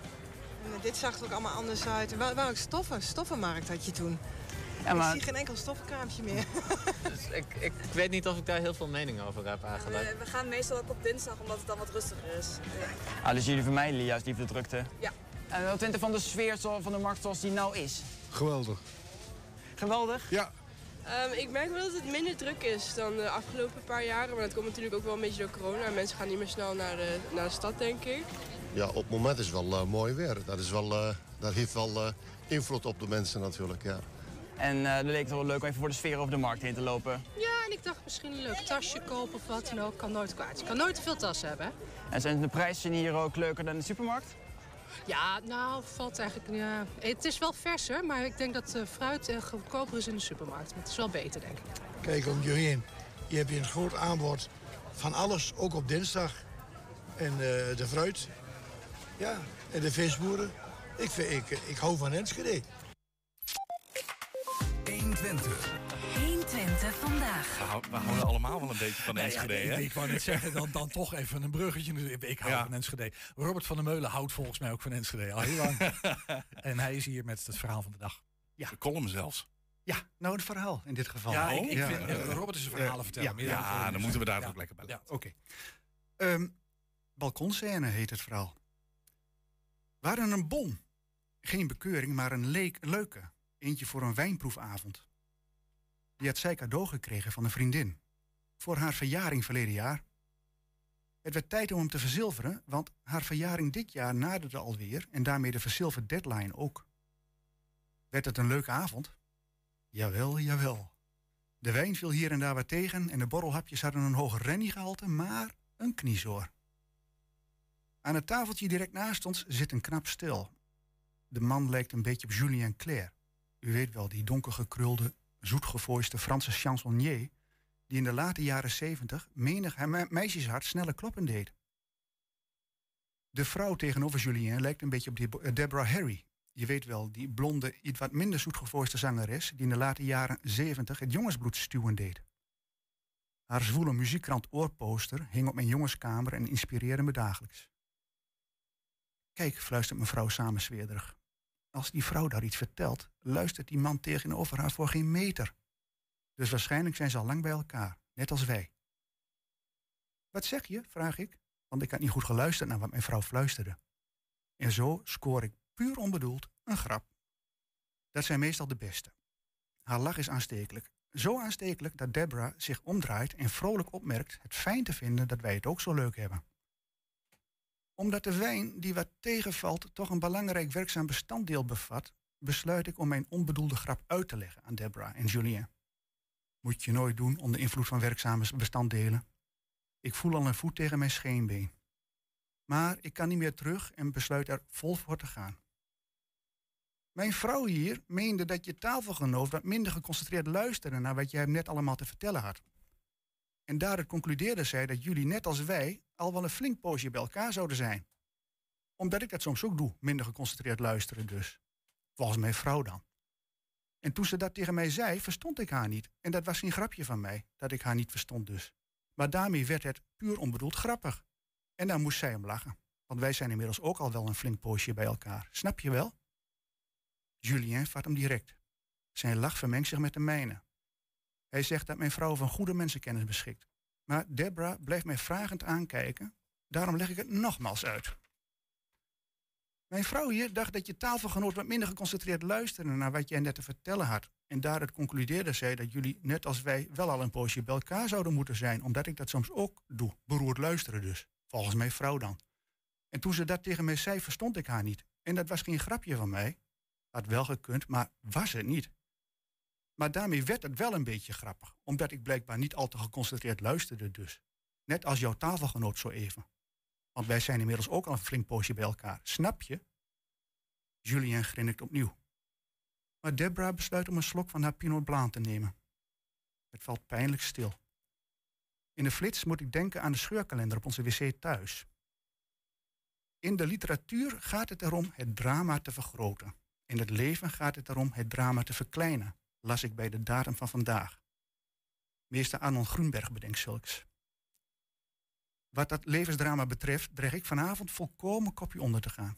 Eh, dit zag er ook allemaal anders uit. En wel, wel ook stoffen, stoffenmarkt had je toen. Ja, maar- Ik zie geen enkel stoffenkraampje meer. *laughs* Dus ik, ik weet niet of ik daar heel veel mening over heb eigenlijk. we gaan meestal ook op dinsdag, omdat het dan wat rustiger is. Ah, dus jullie vermijden juist liever de drukte? Ja. En wat vindt u van de sfeer zo- van de markt zoals die nou is? Geweldig. Geweldig? Ja. Ehm, ik merk wel dat het minder druk is dan de afgelopen paar jaren. Maar dat komt natuurlijk ook wel een beetje door corona. Mensen gaan niet meer snel naar de, naar de stad, denk ik. Ja, op het moment is het wel eh, mooi weer. Dat, is wel, eh, dat heeft wel eh, invloed op de mensen natuurlijk, ja. En eh dan leek het wel leuk om even voor de sfeer over de markt heen te lopen. Ja, en ik dacht misschien een leuk tasje kopen of wat dan ook. Kan nooit kwaad. Je kan nooit te veel tassen hebben. En zijn de prijzen hier ook leuker dan in de supermarkt? Ja, nou, valt eigenlijk... Ja. Het is wel verser, maar ik denk dat fruit eh, goedkoper is in de supermarkt. Maar het is wel beter, denk ik. Kijk om je heen. Je hebt hier een groot aanbod van alles, ook op dinsdag. En eh, de fruit. Ja, en de visboeren. Ik, vind, ik, ik hou van Enschede. 120. 120 vandaag. We, hou- we houden allemaal wel een beetje van Nee, Enschede, ja, hè? ik, ik wou net zeggen, dan, dan toch even een bruggetje. Ik, hou Ja. van Enschede. Robert van der Meulen houdt volgens mij ook van Enschede. Al heel lang. *laughs* en hij is hier met het verhaal van de dag. Ja. De column zelfs. Ja, nou het verhaal in dit geval. Ja, ik- ik Ja, vind- Robert is een verhalen eh, vertellen, Ja, dan moeten we daar Ja. ook lekker bij Ja. Oké. Ehm, balkonscène heet het verhaal. We hadden een bon. Geen bekeuring, maar een leek, leuke. Eentje voor een wijnproefavond. Die had zij cadeau gekregen van een vriendin. Voor haar verjaring verleden jaar. Het werd tijd om hem te verzilveren, want haar verjaring dit jaar naderde alweer en daarmee de verzilverd deadline ook. Werd het een leuke avond? Jawel, jawel. De wijn viel hier en daar wat tegen en de borrelhapjes hadden een hoger renniegehalte, maar een kniezoor. Aan het tafeltje direct naast ons zit een knap stil. De man lijkt een beetje op Julien Clerc. U weet wel, die donkergekrulde, zoetgevoiste Franse chansonnier... die in de late jaren zeventig menig me- meisjeshart sneller kloppen deed. De vrouw tegenover Julien lijkt een beetje op die Bo- Deborah Harry. Je weet wel, die blonde, iets wat minder zoetgevoiste zangeres... die in de late jaren zeventig het jongensbloed stuwen deed. Haar zwoele muziekkrant Oorposter hing op mijn jongenskamer en inspireerde me dagelijks. Kijk, fluistert mevrouw samensweerderig. Als die vrouw daar iets vertelt, luistert die man tegenover haar voor geen meter. Dus waarschijnlijk zijn ze al lang bij elkaar, net als wij. Wat zeg je? vraag ik, want ik had niet goed geluisterd naar wat mijn vrouw fluisterde. En zo scoor ik puur onbedoeld een grap. Dat zijn meestal de beste. Haar lach is aanstekelijk. Zo aanstekelijk dat Deborah zich omdraait en vrolijk opmerkt het fijn te vinden dat wij het ook zo leuk hebben. Omdat de wijn die wat tegenvalt toch een belangrijk werkzaam bestanddeel bevat, besluit ik om mijn onbedoelde grap uit te leggen aan Deborah en Julien. Moet je nooit doen onder invloed van werkzame bestanddelen. Ik voel al een voet tegen mijn scheenbeen. Maar ik kan niet meer terug en besluit er vol voor te gaan. Mijn vrouw hier meende dat je tafelgenoot wat minder geconcentreerd luisterde naar wat jij hem net allemaal te vertellen had. En daaruit concludeerde zij dat jullie net als wij al wel een flink poosje bij elkaar zouden zijn. Omdat ik dat soms ook doe, minder geconcentreerd luisteren dus. Volgens mijn vrouw dan. En toen ze dat tegen mij zei, verstond ik haar niet. En dat was geen grapje van mij, dat ik haar niet verstond dus. Maar daarmee werd het puur onbedoeld grappig. En daar moest zij om lachen. Want wij zijn inmiddels ook al wel een flink poosje bij elkaar. Snap je wel? Julien vat hem direct. Zijn lach vermengt zich met de mijne. Hij zegt dat mijn vrouw van goede mensenkennis beschikt. Maar Deborah blijft mij vragend aankijken. Daarom leg ik het nogmaals uit. Mijn vrouw hier dacht dat je tafelgenoot wat minder geconcentreerd luisterde naar wat jij net te vertellen had. En daaruit concludeerde zij dat jullie, net als wij, wel al een poosje bij elkaar zouden moeten zijn, omdat ik dat soms ook doe. Beroerd luisteren dus. Volgens mijn vrouw dan. En toen ze dat tegen mij zei, verstond ik haar niet. En dat was geen grapje van mij. Had wel gekund, maar was het niet. Maar daarmee werd het wel een beetje grappig, omdat ik blijkbaar niet al te geconcentreerd luisterde dus. Net als jouw tafelgenoot zo even. Want wij zijn inmiddels ook al een flink poosje bij elkaar. Snap je? Julien grinnikt opnieuw. Maar Deborah besluit om een slok van haar Pinot Blanc te nemen. Het valt pijnlijk stil. In de flits moet ik denken aan de scheurkalender op onze wc thuis. In de literatuur gaat het erom het drama te vergroten. In het leven gaat het erom het drama te verkleinen, las ik bij de datum van vandaag. Meester Arnold Groenberg bedenkt zulks. Wat dat levensdrama betreft, dreig ik vanavond volkomen kopje onder te gaan.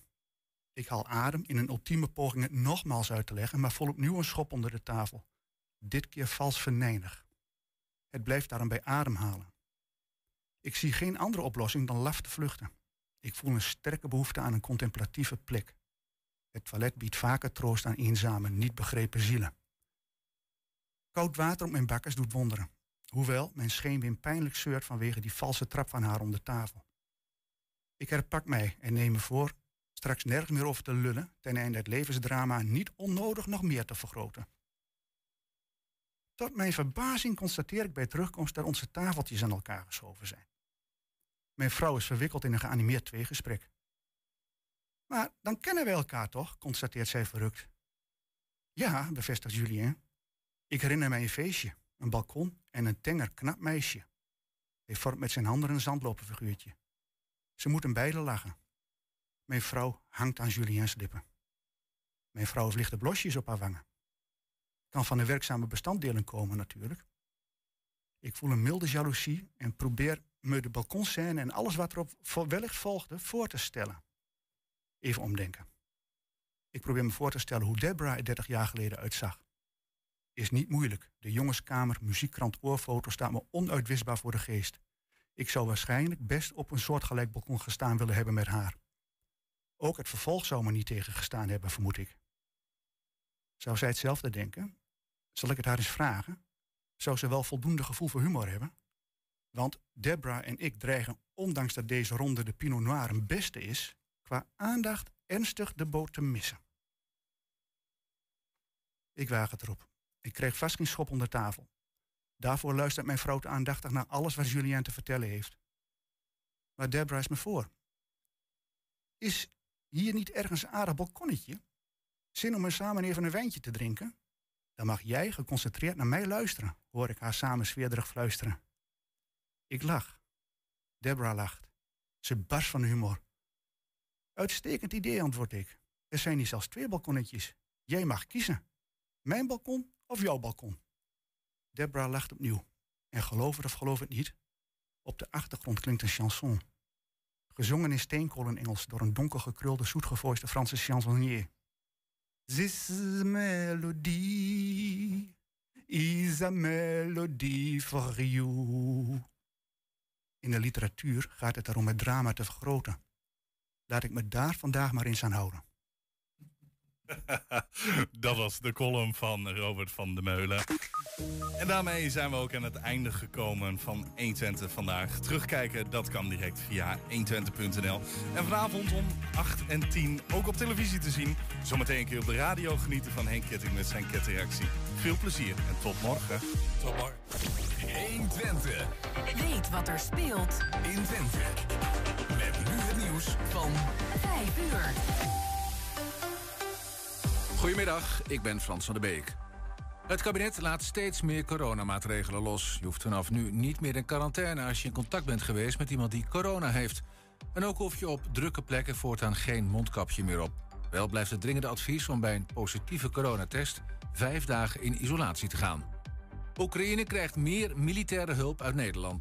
Ik haal adem in een ultieme poging het nogmaals uit te leggen, maar vol opnieuw een schop onder de tafel. Dit keer vals venijnig. Het blijft daarom bij ademhalen. Ik zie geen andere oplossing dan laf te vluchten. Ik voel een sterke behoefte aan een contemplatieve plek. Het toilet biedt vaker troost aan eenzame, niet begrepen zielen. Koud water op mijn bakkers doet wonderen. Hoewel mijn scheenbeen pijnlijk zeurt vanwege die valse trap van haar om de tafel. Ik herpak mij en neem me voor straks nergens meer over te lullen, ten einde het levensdrama niet onnodig nog meer te vergroten. Tot mijn verbazing constateer ik bij terugkomst dat onze tafeltjes aan elkaar geschoven zijn. Mijn vrouw is verwikkeld in een geanimeerd tweegesprek. Maar dan kennen wij elkaar toch, constateert zij verrukt. Ja, bevestigt Julien. Ik herinner mij een feestje, een balkon en een tenger knap meisje. Hij vormt met zijn handen een zandloperfiguurtje. Ze moeten beiden lachen. Mijn vrouw hangt aan Julien's lippen. Mijn vrouw heeft lichte blosjes op haar wangen. Kan van de werkzame bestanddelen komen natuurlijk. Ik voel een milde jaloezie en probeer me de balkonscène en alles wat erop wellicht volgde voor te stellen. Even omdenken. Ik probeer me voor te stellen hoe Deborah er 30 jaar geleden uitzag. Is niet moeilijk. De jongenskamer, muziekkrant, oorfoto staat me onuitwisbaar voor de geest. Ik zou waarschijnlijk best op een soortgelijk balkon gestaan willen hebben met haar. Ook het vervolg zou me niet tegengestaan hebben, vermoed ik. Zou zij hetzelfde denken? Zal ik het haar eens vragen? Zou ze wel voldoende gevoel voor humor hebben? Want Debra en ik dreigen, ondanks dat deze ronde de Pinot Noir een beste is, qua aandacht ernstig de boot te missen. Ik waag het erop. Ik kreeg vast geen schop onder tafel. Daarvoor luistert mijn vrouw aandachtig naar alles wat Julien te vertellen heeft. Maar Debra is me voor. Is hier niet ergens een aardig balkonnetje? Zin om er samen even een wijntje te drinken? Dan mag jij geconcentreerd naar mij luisteren, hoor ik haar samen zweerderig fluisteren. Ik lach. Deborah lacht. Ze barst van humor. Uitstekend idee, antwoord ik. Er zijn hier zelfs twee balkonnetjes. Jij mag kiezen. Mijn balkon of jouw balkon. Deborah lacht opnieuw. En geloof het of geloof het niet, op de achtergrond klinkt een chanson. Gezongen in steenkolen-Engels door een donker gekrulde, zoetgevoiste Franse chansonnier. This melody is a melody for you. In de literatuur gaat het erom het drama te vergroten. Laat ik me daar vandaag maar eens aan houden. *laughs* Dat was de column van Robert van de Meulen. En daarmee zijn we ook aan het einde gekomen van 120 vandaag. Terugkijken, dat kan direct via 120.nl. En vanavond om 8 en 10 ook op televisie te zien. Zometeen een keer op de radio genieten van Henk Ketting met zijn kettingreactie. Veel plezier en tot morgen. Tot morgen. 120. Weet wat er speelt in Twente. Met nu het nieuws van 5 uur. Goedemiddag, ik ben Frans van der Beek. Het kabinet laat steeds meer coronamaatregelen los. Je hoeft vanaf nu niet meer in quarantaine als je in contact bent geweest met iemand die corona heeft. En ook hoef je op drukke plekken voortaan geen mondkapje meer op. Wel blijft het dringende advies om bij een positieve coronatest vijf dagen in isolatie te gaan. Oekraïne krijgt meer militaire hulp uit Nederland.